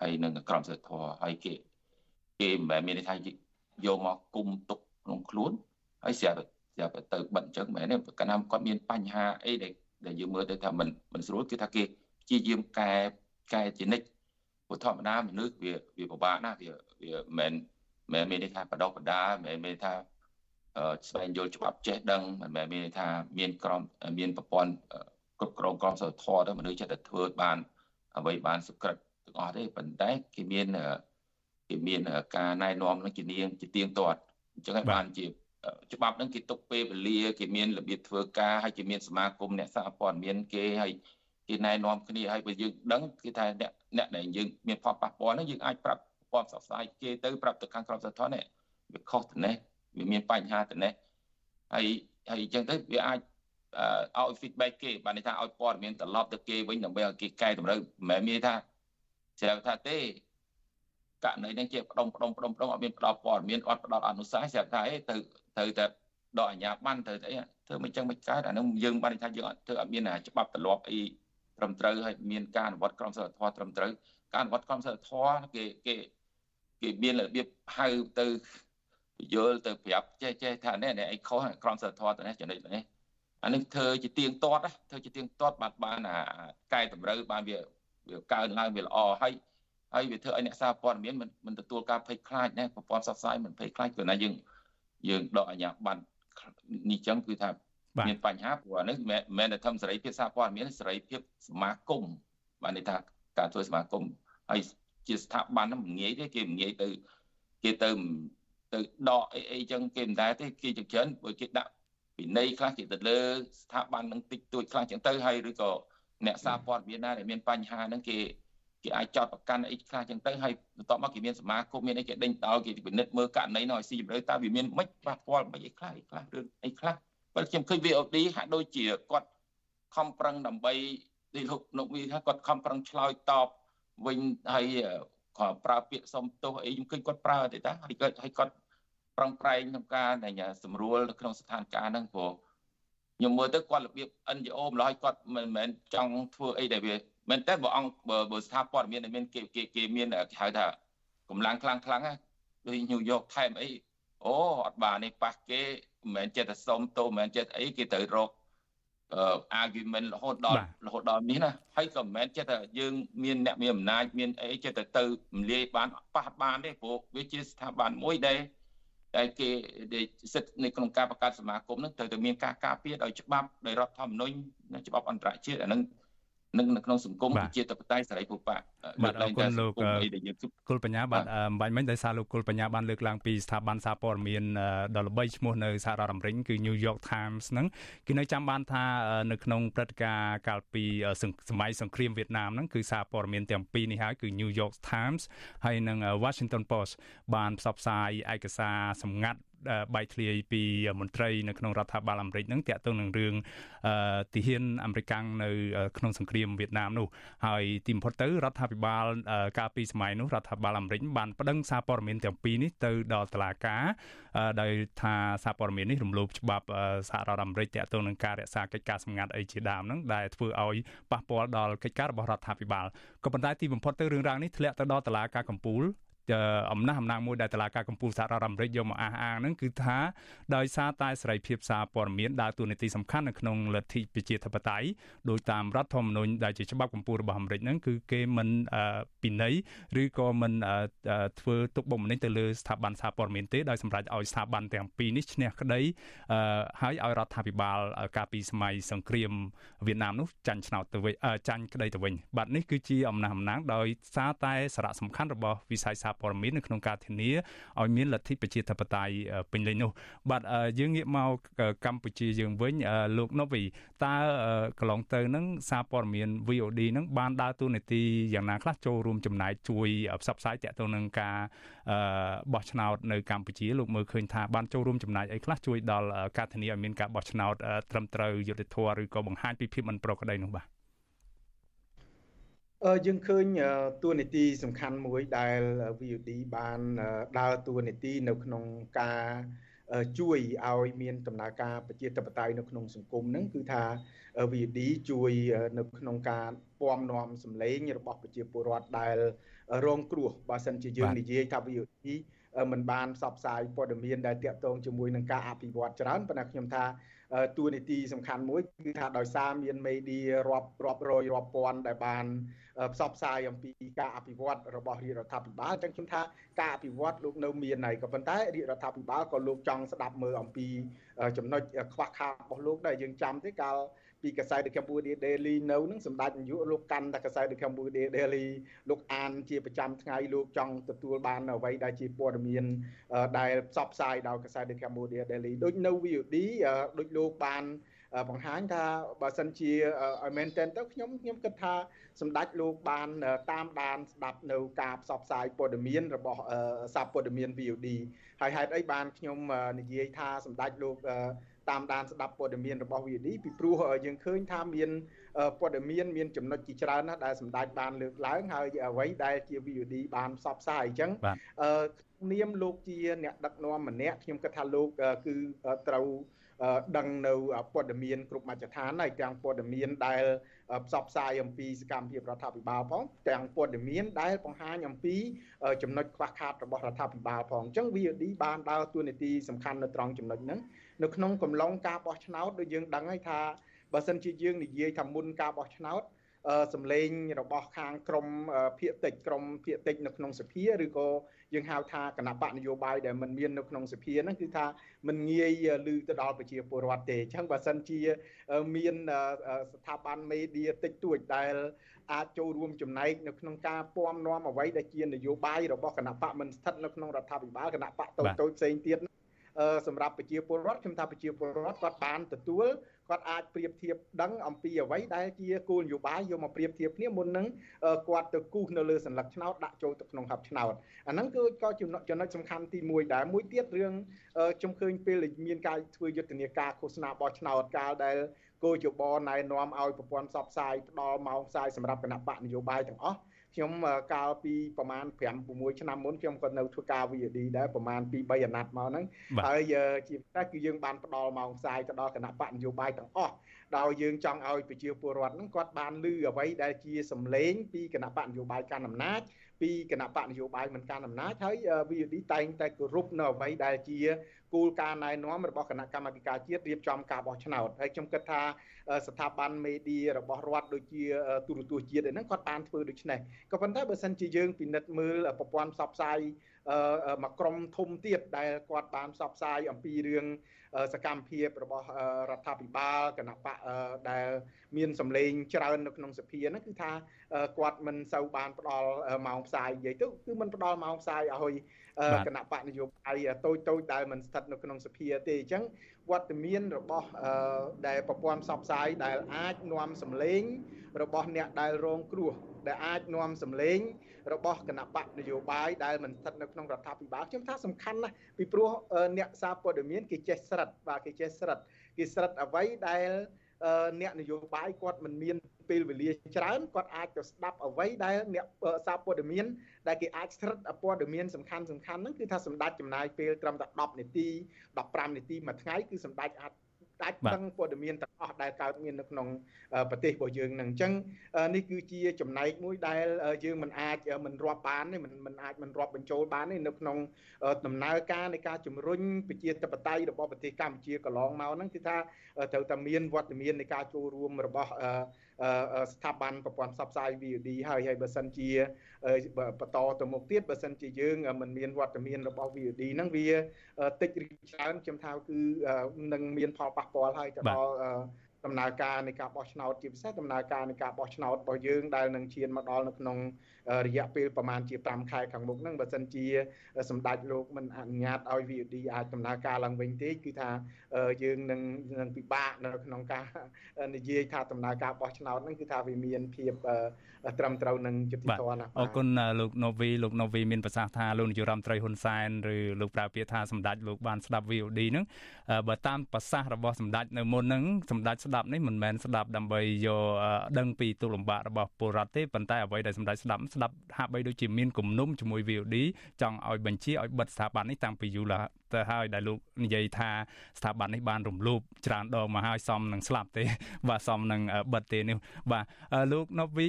ហើយនឹងក្រមសីលធម៌ហើយគេគេមិនមែនមានន័យថាយកមកគុំទុកក្នុងខ្លួនហើយស្រាប់ ចាប់ទៅបិទអញ្ចឹងមែនទេកាលណាគាត់មានបញ្ហាអីដែលដែលយើងមើលទៅថាមិនមិនស្រួលគឺថាគេព្យាយាមកែកែជានិច្ចព្រោះធម្មតាមនុស្សវាវាពិបាកណាស់វាវាមិនមែនមានន័យថាបដោះបដាមិនមែនមានថាស្វែងយល់ច្បាប់ចេះដឹងមិនមែនមានន័យថាមានក្រមមានប្រព័ន្ធគ្រប់គ្រងក្រមសីលធម៌ទៅមនុស្សចិត្តតែធ្វើបានអ្វីបានសុក្រិតទាំងអស់ទេប៉ុន្តែគេមានគេមានការណែនាំនឹងជានាងជាទៀងទាត់អញ្ចឹងហើយបានជា ច្បាប់ហ្នឹងគេទុកពេលវេលាគេមានរបៀបធ្វើការហើយគេមានសមាគមអ្នកសារព័ត៌មានគេហើយគេណែនាំគ្នាហើយបើយើងដឹងគឺថាអ្នកអ្នកដែលយើងមានផលប៉ះពាល់ហ្នឹងយើងអាចប្រាប់ព័ន្ធផ្សព្វផ្សាយគេទៅប្រាប់ទៅខាងក្រមសីលធម៌នេះវាខុសទៅនេះវាមានបញ្ហាទៅនេះហើយហើយអញ្ចឹងទៅវាអាចឲ្យ feedback គេបានន័យថាឲ្យព័ត៌មានត្រឡប់ទៅគេវិញដើម្បីឲ្យគេកែតម្រូវមិនមែនមានថាស្រាប់ថាទេ ករណីហ្នឹងជាផ្ដុំផ្ដុំផ្ដុំផ្ដុំអត់មានផ្ដល់ព័ត៌មានអត់ផ្ដល់អនុសាសន៍ស្រាប់ថាអីទៅត្រូវតែដកអាញាបានត្រូវតែអីធ្វើមិនចឹងមិនកើតអានោះយើងបានថាយើងអត់ធ្វើអត់មានច្បាប់ទម្លាប់អីត្រឹមត្រូវហើយមានការអនុវត្តក្រមសីលធម៌ត្រឹមត្រូវការអនុវត្តក្រមសីលធម៌គេគេគេមានរបៀបហៅទៅយល់ទៅប្រាប់ចេះចេះថានេះនេះអីខុសក្រមសីលធម៌ទៅនេះចំណុចនេះអានេះធ្វើជាទៀងទាត់ធ្វើជាទៀងទាត់បានបានអាកែតម្រូវបានវាវាកើនឡើងវាល្អហើយ ហើយវាធ្វើឲ្យអ្នកសារព័ត៌មានមិនមិនទទួលការភ័យខ្លាចណាប្រព័ន្ធផ្សព្វផ្សាយមិនភ័យខ្លាចព្រោះណាយើងយើងដកអាញាប័ណ្ណនេះចឹងគឺថាមានបញ្ហាព្រោះអានេះមិនមែនតែធ្វើសេរីភាពសារព័ត៌មានសេរីភាពសមាគមបានន័យថាការធ្វើសមាគមហើយជាស្ថាប័នហ្នឹងមិនងាយទេគេមិនងាយទៅគេទៅទៅដកអីអីចឹងគេមិនដែរទេគេចង្ចិនបើគេដាក់ពិន័យខ្លះគេទៅលើស្ថាប័ននឹងតិចតួចខ្លះចឹងទៅហើយឬក៏អ្នកសារព័ត៌មានណាដែលមានបញ្ហាហ្នឹងគេ គេអាចចោតប្រកាន់អីខ្លះចឹងទៅហើយបន្ទាប់មកគេមានសមាគមមានអីគេដេញដោលគេពិនិត្យមើលករណីនោះឲ្យស៊ីជម្រៅតើវាមានមិនប៉ះពាល់មិនអីខ្លះអីខ្លះរឿងអីខ្លះបើខ្ញុំឃើញ VOD ហាក់ដូចជាគាត់ខំប្រឹងដើម្បីទីលោកនុកវីថាគាត់ខំប្រឹងឆ្លើយតបវិញហើយគាត់ប្រើពាក្យសុំទោសអីខ្ញុំឃើញគាត់ប្រើទេតាហើយគាត់ហើយគាត់ប្រឹងប្រែងក្នុងការសម្រួលនៅក្នុងស្ថានភាពហ្នឹងព្រោះខ្ញុំមើលទៅគាត់របៀប NGO ម្ល៉េះគាត់មិនមែនចង់ធ្វើអីដែលវា មែនតើបើអង្គបើស្ថាបព័ត៌មានដែលមានគេគេគេមានគេហៅថាកម្លាំងខ្លាំងខ្លាំងណាដូច New York Times អីអូអត់បាននេះប៉ះគេមិនមែនចិត្តតែសុំទោសមិនមែនចិត្តអីគេត្រូវរកអឺ argument រហូតដល់រហូតដល់នេះណាហើយក៏មិនមែនចិត្តថាយើងមានអ្នកមានអំណាចមានអីចិត្តទៅទៅរំលាយបានប៉ះបានទេព្រោះវាជាស្ថាប័នមួយដែលតែគេសិទ្ធិនៅក្នុងការបង្កើតសមាគមនឹងត្រូវតែមានការការពារដោយច្បាប់ដោយរដ្ឋធម្មនុញ្ញនិងច្បាប់អន្តរជាតិអានឹង នឹងនៅក្នុងសង្គមប្រជាធិបតេយ្យសេរីភូប៉ាបាទអរគុណលោកគុលបញ្ញាបាទអំបញ្ញមិញដោយសារលោកគុលបញ្ញាបានលើកឡើងពីស្ថាប័នសារព័ត៌មានដ៏ល្បីឈ្មោះនៅសហរដ្ឋអាមេរិកគឺ New York Times ហ្នឹងគេនៅចាំបានថានៅក្នុងព្រឹត្តិការណ៍កាលពីសម័យសង្គ្រាមវៀតណាមហ្នឹងគឺសារព័ត៌មានទាំងពីរនេះហើយគឺ New York Times ហើយនិង Washington Post បានផ្សព្វផ្សាយឯកសារសម្ងាត់ បែកធ្លាយពីមន្ត្រីនៅក្នុងរដ្ឋាភិបាលអាមេរិកហ្នឹងតាក់ទងនឹងរឿងទីហ៊ានអាមេរិកនៅក្នុងសង្គ្រាមវៀតណាមនោះហើយទីបំផុតទៅរដ្ឋាភិបាលកាលពីសម័យនោះរដ្ឋាភិបាលអាមេរិកបានប្តឹងសារព័ត៌មានទាំងពីរនេះទៅដល់តុលាការដោយថាសារព័ត៌មាននេះរំលោភច្បាប់សហរដ្ឋអាមេរិកតាក់ទងនឹងការរក្សាកិច្ចការសម្ងាត់អីជាដើមហ្នឹងដែលធ្វើឲ្យប៉ះពាល់ដល់កិច្ចការរបស់រដ្ឋាភិបាលក៏ប៉ុន្តែទីបំផុតទៅរឿងរ៉ាវនេះធ្លាក់ទៅដល់តុលាការកំពូល អំណះអំណាងមួយដែលតឡាការកម្ពុជាសហរដ្ឋអាមេរិកយកមកអះអាងហ្នឹងគឺថាដោយសារតែសេរីភាពសារព័ត៌មានដើរតួនាទីសំខាន់នៅក្នុងលទ្ធិប្រជាធិបតេយ្យដោយតាមរដ្ឋធម្មនុញ្ញដែលជាច្បាប់កម្ពុជារបស់អាមេរិកហ្នឹងគឺគេមិនពិន័យឬក៏មិនធ្វើទុកបុកម្នេញទៅលើស្ថាប័នសារព័ត៌មានទេដោយសម្រេចឲ្យស្ថាប័នទាំងពីរនេះឈ្នះក្តីហើយឲ្យរដ្ឋាភិបាលកាលពីសម័យសង្គ្រាមវៀតណាមនោះចាញ់ឆ្នោតទៅវិញចាញ់ក្តីទៅវិញបាទនេះគឺជាអំណះអំណាងដោយសារតែសារៈសំខាន់របស់វិស័យសារព័ត៌មាននៅក្នុងការធានាឲ្យមានលទ្ធិប្រជាធិបតេយ្យពេញលេញនោះបាទយើងងាកមកកម្ពុជាយើងវិញលោកណូវីតើកន្លងទៅនឹងសារព័ត៌មាន VOD នឹងបានដើរតួនាទីយ៉ាងណាខ្លះចូលរួមចំណែកជួយផ្សព្វផ្សាយតាក់ទងនឹងការបោះឆ្នោតនៅកម្ពុជាលោកមើលឃើញថាបានចូលរួមចំណែកអីខ្លះជួយដល់ការធានាឲ្យមានការបោះឆ្នោតត្រឹមត្រូវយុត្តិធម៌ឬក៏បង្ហាញពីភាពមិនប្រក្រតីនោះបាទ យើងឃើញតួនាទីសំខាន់មួយដែល VOD បានដើរតួនាទីនៅក្នុងការជួយឲ្យមានដំណើរការប្រជាធិបតេយ្យនៅក្នុងសង្គមហ្នឹងគឺថា VOD ជួយនៅក្នុងការពំនាំសម្លេងរបស់ប្រជាពលរដ្ឋដែលរងគ្រោះបើសិនជាយើងនិយាយថា VOD មិនបានផ្សព្វផ្សាយព័ត៌មានដែលតាក់ទងជាមួយនឹងការអភិវឌ្ឍច្រើនប៉ុន្តែខ្ញុំថាតួនាទីសំខាន់មួយគឺថាដោយសារមានមេឌៀរាប់រាប់រយរាប់ពាន់ដែលបាន ផ្សព្វផ្សាយអំពីការអភិវឌ្ឍរបស់រាជរដ្ឋាភិបាលអញ្ចឹងខ្ញុំថាការអភិវឌ្ឍលោកនៅមានហើយក៏ប៉ុន្តែរាជរដ្ឋាភិបាលក៏លោកចង់ស្ដាប់មើលអំពីចំណុចខ្វះខាតរបស់លោកដែរយើងចាំទេកាលពីកសែត The Cambodia Daily នៅនឹងសម្ដេចនាយកលោកកាន់តែកសែត The Cambodia Daily លោកអានជាប្រចាំថ្ងៃលោកចង់ទទួលបានអ្វីដែលជាព័ត៌មានដែលផ្សព្វផ្សាយដោយកសែត The Cambodia Daily ដូចនៅ VOD ដូចលោកបាន បង្ហាញថាបើសិនជាឲ្យមែនតើទៅខ្ញុំខ្ញុំគិតថាសម្ដេចលោកបានតាមដានស្ដាប់នៅការផ្សព្វផ្សាយព័ត៌មានរបស់សារព័ត៌មាន VOD ហើយហេតុអីបានខ្ញុំនិយាយថាសម្ដេចលោកតាមដានស្ដាប់ព័ត៌មានរបស់ VOD ពីព្រោះយើងឃើញថាមានព័ត៌មានមានចំណុចជាច្រើនណាស់ដែលសម្ដេចបានលើកឡើងហើយអ្វីដែលជា VOD បានផ្សព្វផ្សាយអញ្ចឹងអឺនាមលោកជាអ្នកដឹកនាំម្នាក់ខ្ញុំគិតថាលោកគឺត្រូវ ដឹងនៅព័ត៌មានគ្រប់មជ្ឈដ្ឋានហើយទាំងព័ត៌មានដែលផ្សព្វផ្សាយអំពីសកម្មភាពរដ្ឋាភិបាលផងទាំងព័ត៌មានដែលបង្ហាញអំពីចំណុចខ្វះខាតរបស់រដ្ឋាភិបាលផងអញ្ចឹង VOD បានដើរតួនាទីសំខាន់នៅត្រង់ចំណុចហ្នឹងនៅក្នុងកំឡុងការបោះឆ្នោតដូចយើងដឹងហើយថាបើសិនជាយើងនិយាយថាមុនការបោះឆ្នោត សម្លេងរបស់ខាងក្រមភៀកតិចក្រមភៀកតិចនៅក្នុងសភាឬក៏យើងហៅថាគណៈបកនយោបាយដែលมันមាននៅក្នុងសភាហ្នឹងគឺថាมันងាយឮទៅដល់ប្រជាពលរដ្ឋទេអញ្ចឹងបើសិនជាមានស្ថាប័នមេឌៀតិចតួចដែលអាចចូលរួមចំណែកនៅក្នុងការពំនាំអ្វីដែលជានយោបាយរបស់គណៈបកមិនស្ថិតនៅក្នុងរដ្ឋាភិបាលគណៈបកតូចតូចផ្សេងទៀត សម្រាប់ប្រជាពលរដ្ឋខ្ញុំថាប្រជាពលរដ្ឋគាត់បានទទួលគាត់អាចប្រៀបធៀបដឹងអំពីអ្វីដែលជាគោលនយោបាយយកមកប្រៀបធៀបគ្នាមុននឹងគាត់ទៅគូសនៅលើសញ្ញាឆ្នោតដាក់ចូលទៅក្នុងហັບឆ្នោតអាហ្នឹងគឺក៏ចំណុចសំខាន់ទី1ដែរមួយទៀតរឿងខ្ញុំឃើញពេលមានការធ្វើយុទ្ធនាការឃោសនាបោះឆ្នោតកាលដែលគោជបណែនាំឲ្យប្រព័ន្ធផ្សព្វផ្សាយផ្ដល់ម៉ោងផ្សាយសម្រាប់គណៈបកនយោបាយទាំងអស់ ខ្ញុំកាលពីប្រហែល5 6ឆ្នាំមុនខ្ញុំក៏នៅធ្វើការ VOD ដែរប្រហែល2 3អាណត្តិមកហ្នឹងហើយជាពិសេសគឺយើងបានផ្ដល់ម៉ោងផ្សាយទៅដល់គណៈបកនយោបាយទាំងអស់ដោយយើងចង់ឲ្យប្រជាពលរដ្ឋហ្នឹងគាត់បានឮអ្វីដែលជាសម្លេងពីគណៈបកនយោបាយកាន់អំណាចពីគណៈបកនយោបាយមិនកាន់អំណាចហើយ VOD តែងតែគោរពនៅអ្វីដែលជា គោលការណ៍ណែនាំរបស់គណៈកម្មាធិការជាតិរៀបចំការបោះឆ្នោតហើយខ្ញុំគិតថាស្ថាប័នមេឌៀរបស់រដ្ឋដូចជាទូរទស្សន៍ជាតិហ្នឹងគាត់បានធ្វើដូច្នេះក៏ប៉ុន្តែបើសិនជាយើងពិនិត្យមើលប្រព័ន្ធផ្សព្វផ្សាយមួយក្រុមធំទៀតដែលគាត់បានផ្សព្វផ្សាយអំពីរឿងសកម្មភាពរបស់រដ្ឋាភិបាលគណៈបកដែលមានសម្លេងច្រើននៅក្នុងសភាហ្នឹងគឺថាគាត់មិនសូវបានផ្ដល់ម៉ោងផ្សាយនិយាយទៅគឺមិនផ្ដល់ម៉ោងផ្សាយឲ្យ គណៈបកនយោបាយតូចតូចដែលមិនស្ថិតនៅក្នុងសភាទេអញ្ចឹងវត្តមានរបស់ដែលប្រព័ន្ធផ្សព្វផ្សាយដែលអាចនាំសម្លេង របស់អ្នកដែលរងគ្រោះដែលអាចនាំសម្លេងរបស់គណៈបកនយោបាយដែលមិនស្ថិតនៅក្នុងរដ្ឋាភិបាលខ្ញុំថាសំខាន់ណាស់ពីព្រោះអ្នកសារព័ត៌មានគេចេះស្រិតបាទគេចេះស្រិតគេស្រិតអ្វីដែល អ្នកនយោបាយគាត់មិនមានពេលវេលាច្រើនគាត់អាចទៅស្ដាប់អ្វីដែលអ្នកសារព័ត៌មានដែលគេអាចស្រិតព័ត៌មានសំខាន់សំខាន់ហ្នឹងគឺថាសម្ដេចចំណាយពេលត្រឹមតែ10នាទី15នាទីមួយថ្ងៃគឺសម្ដេចអាច អាចដឹងព័ត៌មានទាំងអស់ដែលកើតមាននៅក្នុងប្រទេសរបស់យើងនឹងអញ្ចឹងនេះគឺជាចំណែកមួយដែលយើងមិនអាចមិនរាប់បានទេមិនមិនអាចមិនរាប់បញ្ចូលបានទេនៅក្នុងដំណើរការនៃការជំរុញប្រជាធិបតេយ្យរបស់ប្រទេសកម្ពុជាកន្លងមកហ្នឹងគឺថាត្រូវតែមានវត្តមាននៃការចូលរួមរបស់ ស្ថាប័នប្រព័ន្ធផ្សព្វផ្សាយ VOD ហើយហើយបើសិនជាបន្តទៅមុខទៀតបើសិនជាយើងមិនមានវត្តមានរបស់ VOD ហ្នឹងវាតិចឬច្រើនខ្ញុំថាគឺនឹងមានផលប៉ះពាល់ហើយទៅដល់ដំណើរការនៃការបោះឆ្នោតជាពិសេសដំណើរការនៃការបោះឆ្នោតរបស់យើងដែលនឹងឈានមកដល់នៅក្នុង រយៈពេលប្រហែលជា5ខែខាងមុខហ្នឹងបើសិនជាសម្ដេចលោកមិនអនុញ្ញាតឲ្យ VOD អាចដំណើរការឡើងវិញទេគឺថាយើងនឹងនឹងពិបាកនៅក្នុងការនិយាយថាដំណើរការបោះឆ្នោតហ្នឹងគឺថាវាមានភាពត្រឹមត្រូវនឹងយុត្តិធម៌ណាអរគុណលោកណូវីលោកណូវីមានប្រសាសន៍ថាលោកនាយរដ្ឋមន្ត្រីហ៊ុនសែនឬលោកប្រើពាក្យថាសម្ដេចលោកបានស្ដាប់ VOD ហ្នឹងបើតាមប្រសាសន៍របស់សម្ដេចនៅមុនហ្នឹងសម្ដេចស្ដាប់នេះមិនមែនស្ដាប់ដើម្បីយកដឹងពីទុកលំបាករបស់ពលរដ្ឋទេប៉ុន្តែអ្វីដែលសម្ដេចស្ដាប់ស្ដាប់ហាក់បីដូចជាមានគំនុំជាមួយ VOD ចង់ឲ្យបញ្ជាឲ្យបិទស្ថាប័ននេះតាំងពីយូរទៅហើយដែលលោកនិយាយថាស្ថាប័ននេះបានរំលោភច្រើនដងមកហើយសមនឹងស្លាប់ទេ បាទសមនឹងបិទទេនេះបាទលោកណូវី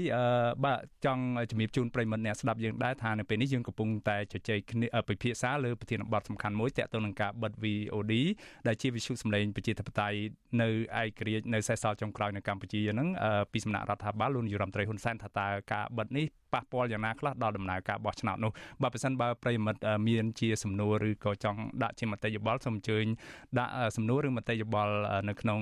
បាទចង់ជំរាបជូនប្រិមត្តអ្នកស្ដាប់យើងដែរថានៅពេលនេះយើងកំពុងតែជជែកគ្នាពិភាក្សាលើប្រធានបទសំខាន់មួយទាក់ទងនឹងការបិទ VOD ដែលជាវិទ្យុសម្លេងប្រជាធិបតេយ្យនៅឯករាជ្យនៅសេសសល់ចុងក្រោយនៅកម្ពុជាហ្នឹងពីសំណាក់រដ្ឋាភិបាលលោកនាយរដ្ឋមន្ត្រីហ៊ុនសែនថាតើការបិទនេះប៉ះពាល់យ៉ាងណាខ្លះដល់ដំណើរការបោះឆ្នោតនោះបើប្រសិនបើប្រិយមិត្តមានជាសំណួរឬក៏ចង់ដាក់ជាមតិយោបល់សូមអញ្ជើញដាក់សំណួរឬមតិយោបល់នៅក្នុង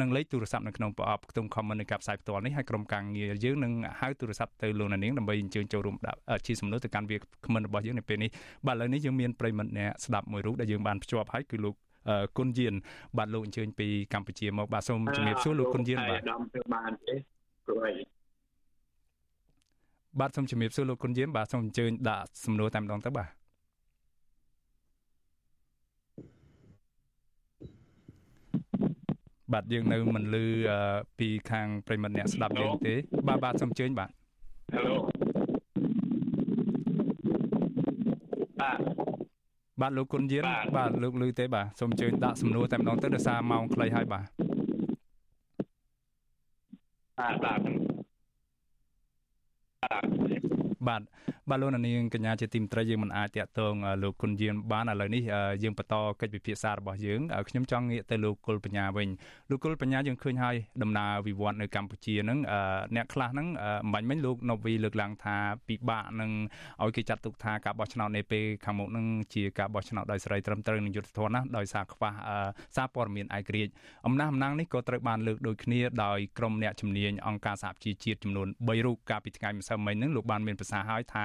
នឹងលេខទូរស័ព្ទនៅក្នុងប្រអប់ខ្ទង់ comment នៃការផ្សាយផ្ទាល់នេះហើយក្រុមការងារយើងនឹងហៅទូរស័ព្ទទៅលោកនាងដើម្បីអញ្ជើញចូលរួមដាក់ជាសំណួរទៅកាន់វាគ្មិនរបស់យើងនៅពេលនេះបាទឥឡូវនេះយើងមានប្រិយមិត្តអ្នកស្ដាប់មួយរូបដែលយើងបានភ្ជាប់ហើយគឺលោកគុណយាន បាទលោកអញ្ជើញពីកម្ពុជាមកបាទសូមជំរាបសួរលោកគុណយានបាទបានទេព្រោះបាទសូមជំរាបសួរលោកគុណយាមបាទសូមអញ្ជើញដាក់សំណួរតែម្ដងទៅបាទ បាទយើងនៅមិនលឺពីខាងប្រិមត្តអ្នកស្ដាប់យើងទេ បាទបាទសូមអញ្ជើញបាទ Hello បាទបាទលោកគុណយានបាទលោកលឺទេបាទសូមអញ្ជើញដាក់សំណួរតែម្ដងទៅដោយសារម៉ោងខ្លីហើយបាទបាទបាទបាទ បាទលោកនាងកញ្ញាជាទីមត្រីយើងមិនអាចតាក់ទងលោកគុណយានបានឥឡូវនេះយើងបន្តកិច្ចពិភាក្សារបស់យើងខ្ញុំចង់ងាកទៅលោកគុលបញ្ញាវិញលោកគុលបញ្ញាយើងឃើញហើយដំណើរវិវត្តនៅកម្ពុជាហ្នឹងអ្នកខ្លះហ្នឹងមិនបាញ់មិញលោកណូវីលើកឡើងថាពិបាកនឹងឲ្យគេចាត់ទុកថាការបោះឆ្នោតនៅពេលខាងមុខហ្នឹងជាការបោះឆ្នោតដោយសេរីត្រឹមត្រូវនិងយុត្តិធម៌ណាស់ដោយសារខ្វះសារព័ត៌មានឯករាជ្យអំណះអំណាងនេះក៏ត្រូវបានលើកដូចគ្នាដោយក្រុមអ្នកជំនាញអង្គការសហជីវជាតិចំនួន3រូបកាលពីថ្ងៃម្សិលមិញហ្នឹងលោកបានមានប្រសាសន៍ហើយថា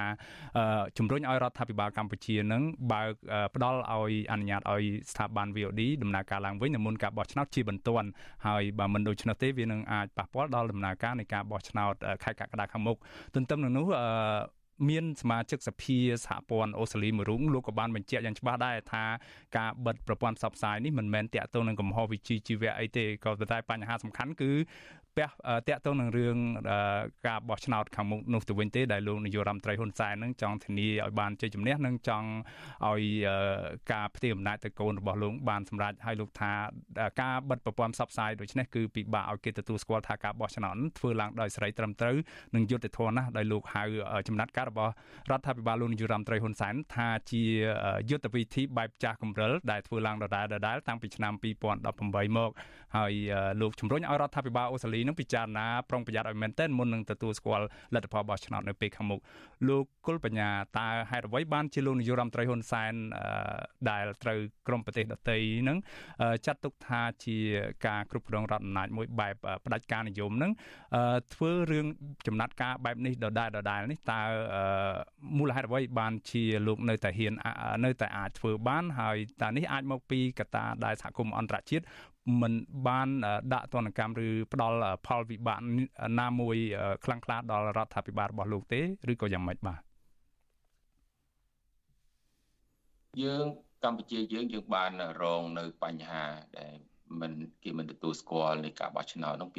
ជំរុញឲ្យរដ្ឋាភិបាលកម្ពុជានឹងបើកផ្ដល់ឲ្យអនុញ្ញាតឲ្យស្ថាប័ន VOD ដំណើរការឡើងវិញនៅមុនការបោះឆ្នោតជាបន្ទាន់ហើយបើមិនដូច្នោះទេវានឹងអាចប៉ះពាល់ដល់ដំណើរការនៃការបោះឆ្នោតខែកក្កដាខាងមុខទន្ទឹមនឹងនោះមានសមាជិកសភាសហព័ន្ធអូស្ត្រាលីមួយរូបលោកក៏បានបញ្ជាក់យ៉ាងច្បាស់ដែរថាការបិទប្រព័ន្ធផ្សព្វផ្សាយនេះមិនមែនតាក់ទងនឹងកំហុសវិជ្ជាជីវៈអីទេក៏តែបញ្ហាសំខាន់គឺ ពះតាក់ទងនឹងរឿងការបោះឆ្នោតខាងមុខនោះទៅវិញទេដែលលោកនាយករដ្ឋមន្ត្រីហ៊ុនសែននឹងចង់ធានាឲ្យបានជ័យជំនះនិងចង់ឲ្យការផ្ទេរអំណាចទៅកូនរបស់លោកបានសម្រេចឲ្យលោកថាការបិទប្រព័ន្ធផ្សព្វផ្សាយដូចនេះគឺពិបាកឲ្យគេទទួលស្គាល់ថាការបោះឆ្នោតធ្វើឡើងដោយសេរីត្រឹមត្រូវនិងយុត្តិធម៌ណាស់ដោយលោកហៅចំណាត់ការរបស់រដ្ឋាភិបាលលោកនាយករដ្ឋមន្ត្រីហ៊ុនសែនថាជាយុទ្ធវិធីបែបចាស់កម្រិលដែលធ្វើឡើងដដែលៗតាំងពីឆ្នាំ2018មកហើយលោកជំរុញឲ្យរដ្ឋាភិបាលអូស្ត្រាលីនឹងពិចារណាប្រុងប្រយ័ត្នឲ្យមែនទែនមុននឹងទទួលស្គាល់លទ្ធផលបោះឆ្នោតនៅពេលខាងមុខលោកគុលបញ្ញាតើហេតុអ្វីបានជាលោកនាយករដ្ឋមន្ត្រីហ៊ុនសែនដែលត្រូវក្រមប្រទេសដទៃនឹងចាត់ទុកថាជាការគ្រប់គ្រងរដ្ឋអំណាចមួយបែបផ្ដាច់ការនិយមនឹងធ្វើរឿងចំណាត់ការបែបនេះដដែលដដែលនេះតើមូលហេតុអ្វីបានជាលោកនៅតែហ៊ាននៅតែអាចធ្វើបានហើយតើនេះអាចមកពីកត្តាដែលសហគមន៍អន្តរជាតិ មិនបានដាក់ទណ្ឌកម្មឬផ្ដល់ផលវិបាកណាមួយខ្លាំងក្លាដល់រដ្ឋាភិបាលរបស់លោកទេឬក៏យ៉ាងម៉េចបាទយើងកម្ពុជាយើងយើងបានរងនៅបញ្ហាដែលមិនគេមិនទទួលស្គាល់នៃការបោះឆ្នោតក្នុង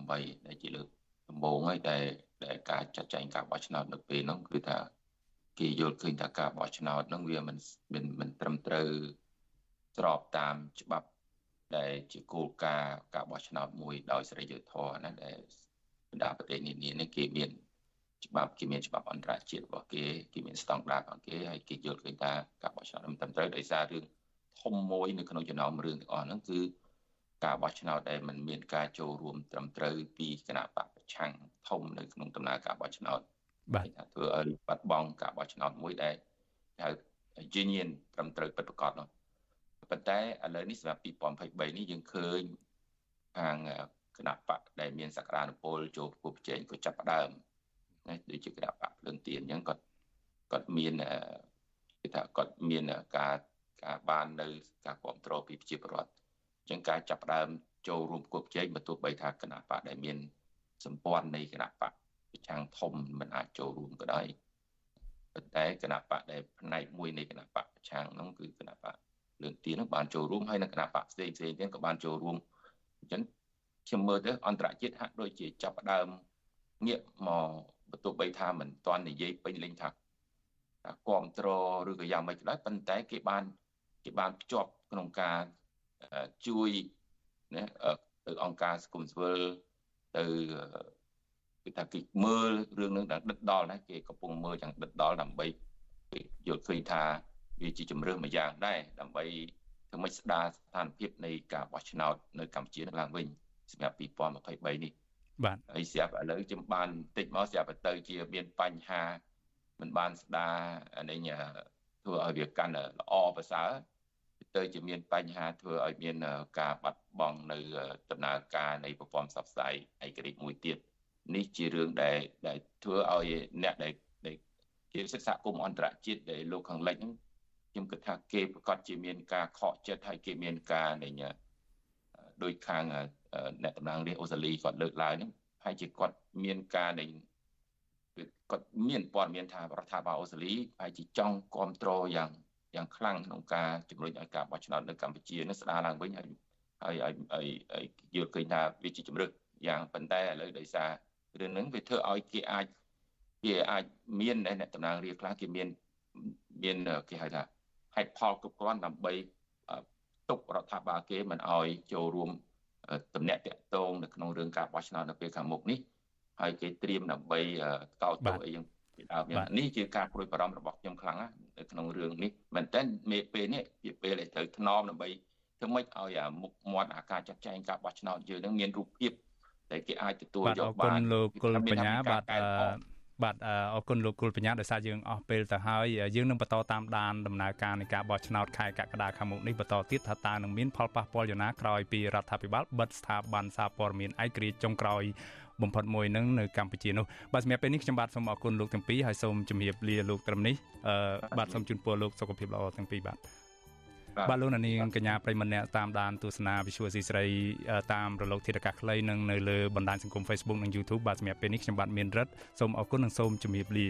2018ដែលជាលើកដំបូងហើយដែលដែលការចាត់ចែងការបោះឆ្នោតនៅពេលហ្នឹងគឺថាគេយល់ឃើញថាការបោះឆ្នោតហ្នឹងវាមិនមិនមិនត្រឹមត្រូវស្របតាមច្បាប់ ដែលជាគោលការណ៍ការបោះឆ្នោតមួយដោយសេរីយុត្តិធម៌ណាដែលបណ្ដាប្រទេសនានានេះគេមានច្បាប់គេមានច្បាប់អន្តរជាតិរបស់គេគេមានស្តង់ដាររបស់គេហើយគេយល់ឃើញថាការបោះឆ្នោតមិនត្រឹមត្រូវដោយសាររឿងធំមួយនៅក្នុងចំណោមរឿងទាំងអស់ហ្នឹងគឺការបោះឆ្នោតដែលมันមានការចូលរួមត្រឹមត្រូវពីគណៈបកប្រឆាំងធំនៅក្នុងដំណើរការបោះឆ្នោតបាទថាធ្វើឲ្យបាត់បង់ការបោះឆ្នោតមួយដែលហៅ genuine ត្រឹមត្រូវពិតប្រាកដនោះ ប៉ុន្តែឥឡូវនេះសម្រាប់2023នេះយើងឃើញខាងគណៈបកដែលមានសក្តានុពលចូលប្រគល់ប្រជែងក៏ចាប់ផ្ដើមណាដូចជាគណៈបកភ្លើងទៀនអញ្ចឹងគាត់គាត់មានគេថាគាត់មានការការបាននៅការគ្រប់គ្រងពីប្រជាពលរដ្ឋអញ្ចឹងការចាប់ផ្ដើមចូលរួមប្រគល់ប្រជែងបើទោះបីថាគណៈបកដែលមានសម្ព័ន្ធនៃគណៈបកប្រឆាំងធំមិនអាចចូលរួមក៏ដោយប៉ុន្តែគណៈបកដែលផ្នែកមួយនៃគណៈបកប្រឆាំងហ្នឹងគឺគណៈបក លើកទីនោះបានចូលរួមហើយនៅគណៈបកផ្សេងផ្សេងទៀតក៏បានចូលរួមអញ្ចឹងខ្ញុំមើលទៅអន្តរជាតិហាក់ដូចជាចាប់ផ្ដើមងាកមកបន្ទោះបីថាមិនទាន់និយាយពេញលេញថាថាគ្រប់គ្រងឬក៏យ៉ាងម៉េចក៏ដោយប៉ុន្តែគេបានគេបានភ្ជាប់ក្នុងការជួយណាទៅអង្គការសង្គមស៊ីវិលទៅគេថាគេមើលរឿងនឹងដល់ដិតដល់ណាគេកំពុងមើលយ៉ាងដិតដល់ដើម្បីយល់ឃើញថា វាជាជំរឿមួយយ៉ាងដែរដើម្បីធ្វើម៉េចស្ដារស្ថានភាពនៃការបោះឆ្នោតនៅកម្ពុជាឡើងវិញសម្រាប់2023នេះបាទហើយស្រាប់ឥឡូវខ្ញុំបានតិចមកស្រាប់ទៅជាមានបញ្ហាមិនបានស្ដារនេះធ្វើឲ្យវាកាន់ល្អប្រសើរទៅជាមានបញ្ហាធ្វើឲ្យមានការបាត់បង់នៅដំណើរការនៃប្រព័ន្ធផ្សព្វផ្សាយឯករាជ្យមួយទៀតនេះជារឿងដែលដែលធ្វើឲ្យអ្នកដែលជាសិក្សាគុំអន្តរជាតិដែលលោកខាងលិចហ្នឹង ខ្ញុំគិតថាគេប្រកាសជាមានការខកចិត្តហើយគេមានការនៃដោយខាងអ្នកតំណាងរាជអូស្ត្រាលីគាត់លើកឡើងហ្នឹងហើយជាគាត់មានការនៃគាត់មានព័ត៌មានថារដ្ឋាភិបាលអូស្ត្រាលីហើយជាចង់គ្រប់គ្រងយ៉ាងយ៉ាងខ្លាំងក្នុងការជំរុញឲ្យការបោះឆ្នោតនៅកម្ពុជានេះស្ដារឡើងវិញហើយហើយឲ្យយល់ឃើញថាវាជាជំរឹកយ៉ាងប៉ុន្តែឥឡូវដោយសាររឿងហ្នឹងវាធ្វើឲ្យគេអាចគេអាចមានអ្នកតំណាងរាជខ្លះគេមានមានគេហៅថា ហេតុផលគ្រប់គ្រាន់ដើម្បីទុករដ្ឋាភិបាលគេមិនអោយចូលរួមតំណាក់តាក់ទងនៅក្នុងរឿងការបោះឆ្នោតនៅពេលខាងមុខនេះហើយគេត្រៀមដើម្បីកោតទោសអីយ៉ាងនេះជាការព្រួយបារម្ភរបស់ខ្ញុំខ្លាំងណាស់នៅក្នុងរឿងនេះមែនតើមេពេលនេះជាពេលដែលត្រូវថ្នមដើម្បីធ្វើម៉េចឲ្យអាមុខមាត់អាការចាត់ចែងការបោះឆ្នោតយើងនឹងមានរូបភាពដែលគេអាចទទួលយកបានបាទអរគុណលោកគុលបញ្ញាបាទ បាទអរគុណលោកគុលបញ្ញាដោយសារយើងអស់ពេលទៅហើយយើងនឹងបន្តតាមដានដំណើរការនៃការបោះឆ្នោតខែកក្កដាខាងមុខនេះបន្តទៀតថាតើនឹងមានផលប៉ះពាល់យ៉ាងណាក្រោយពីរដ្ឋាភិបាលបិទស្ថាប័នសារព័ត៌មានឯករាជ្យចុងក្រោយបំផុតមួយនឹងនៅកម្ពុជានោះបាទសម្រាប់ពេលនេះខ្ញុំបាទសូមអរគុណលោកទាំងពីរហើយសូមជម្រាបលាលោកត្រឹមនេះបាទសូមជូនពរលោកសុខភាពល្អទាំងពីរបាទ បាទលោកនាងកញ្ញាប្រិមម្នាក់តាមដានទស្សនា Visual C ស្រីតាមរលកធាតុអាកាសខ្លីនិងនៅលើបណ្ដាញសង្គម Facebook និង YouTube បាទសម្រាប់ពេលនេះខ្ញុំបាទមានរិទ្ធសូមអរគុណនិងសូមជម្រាបលា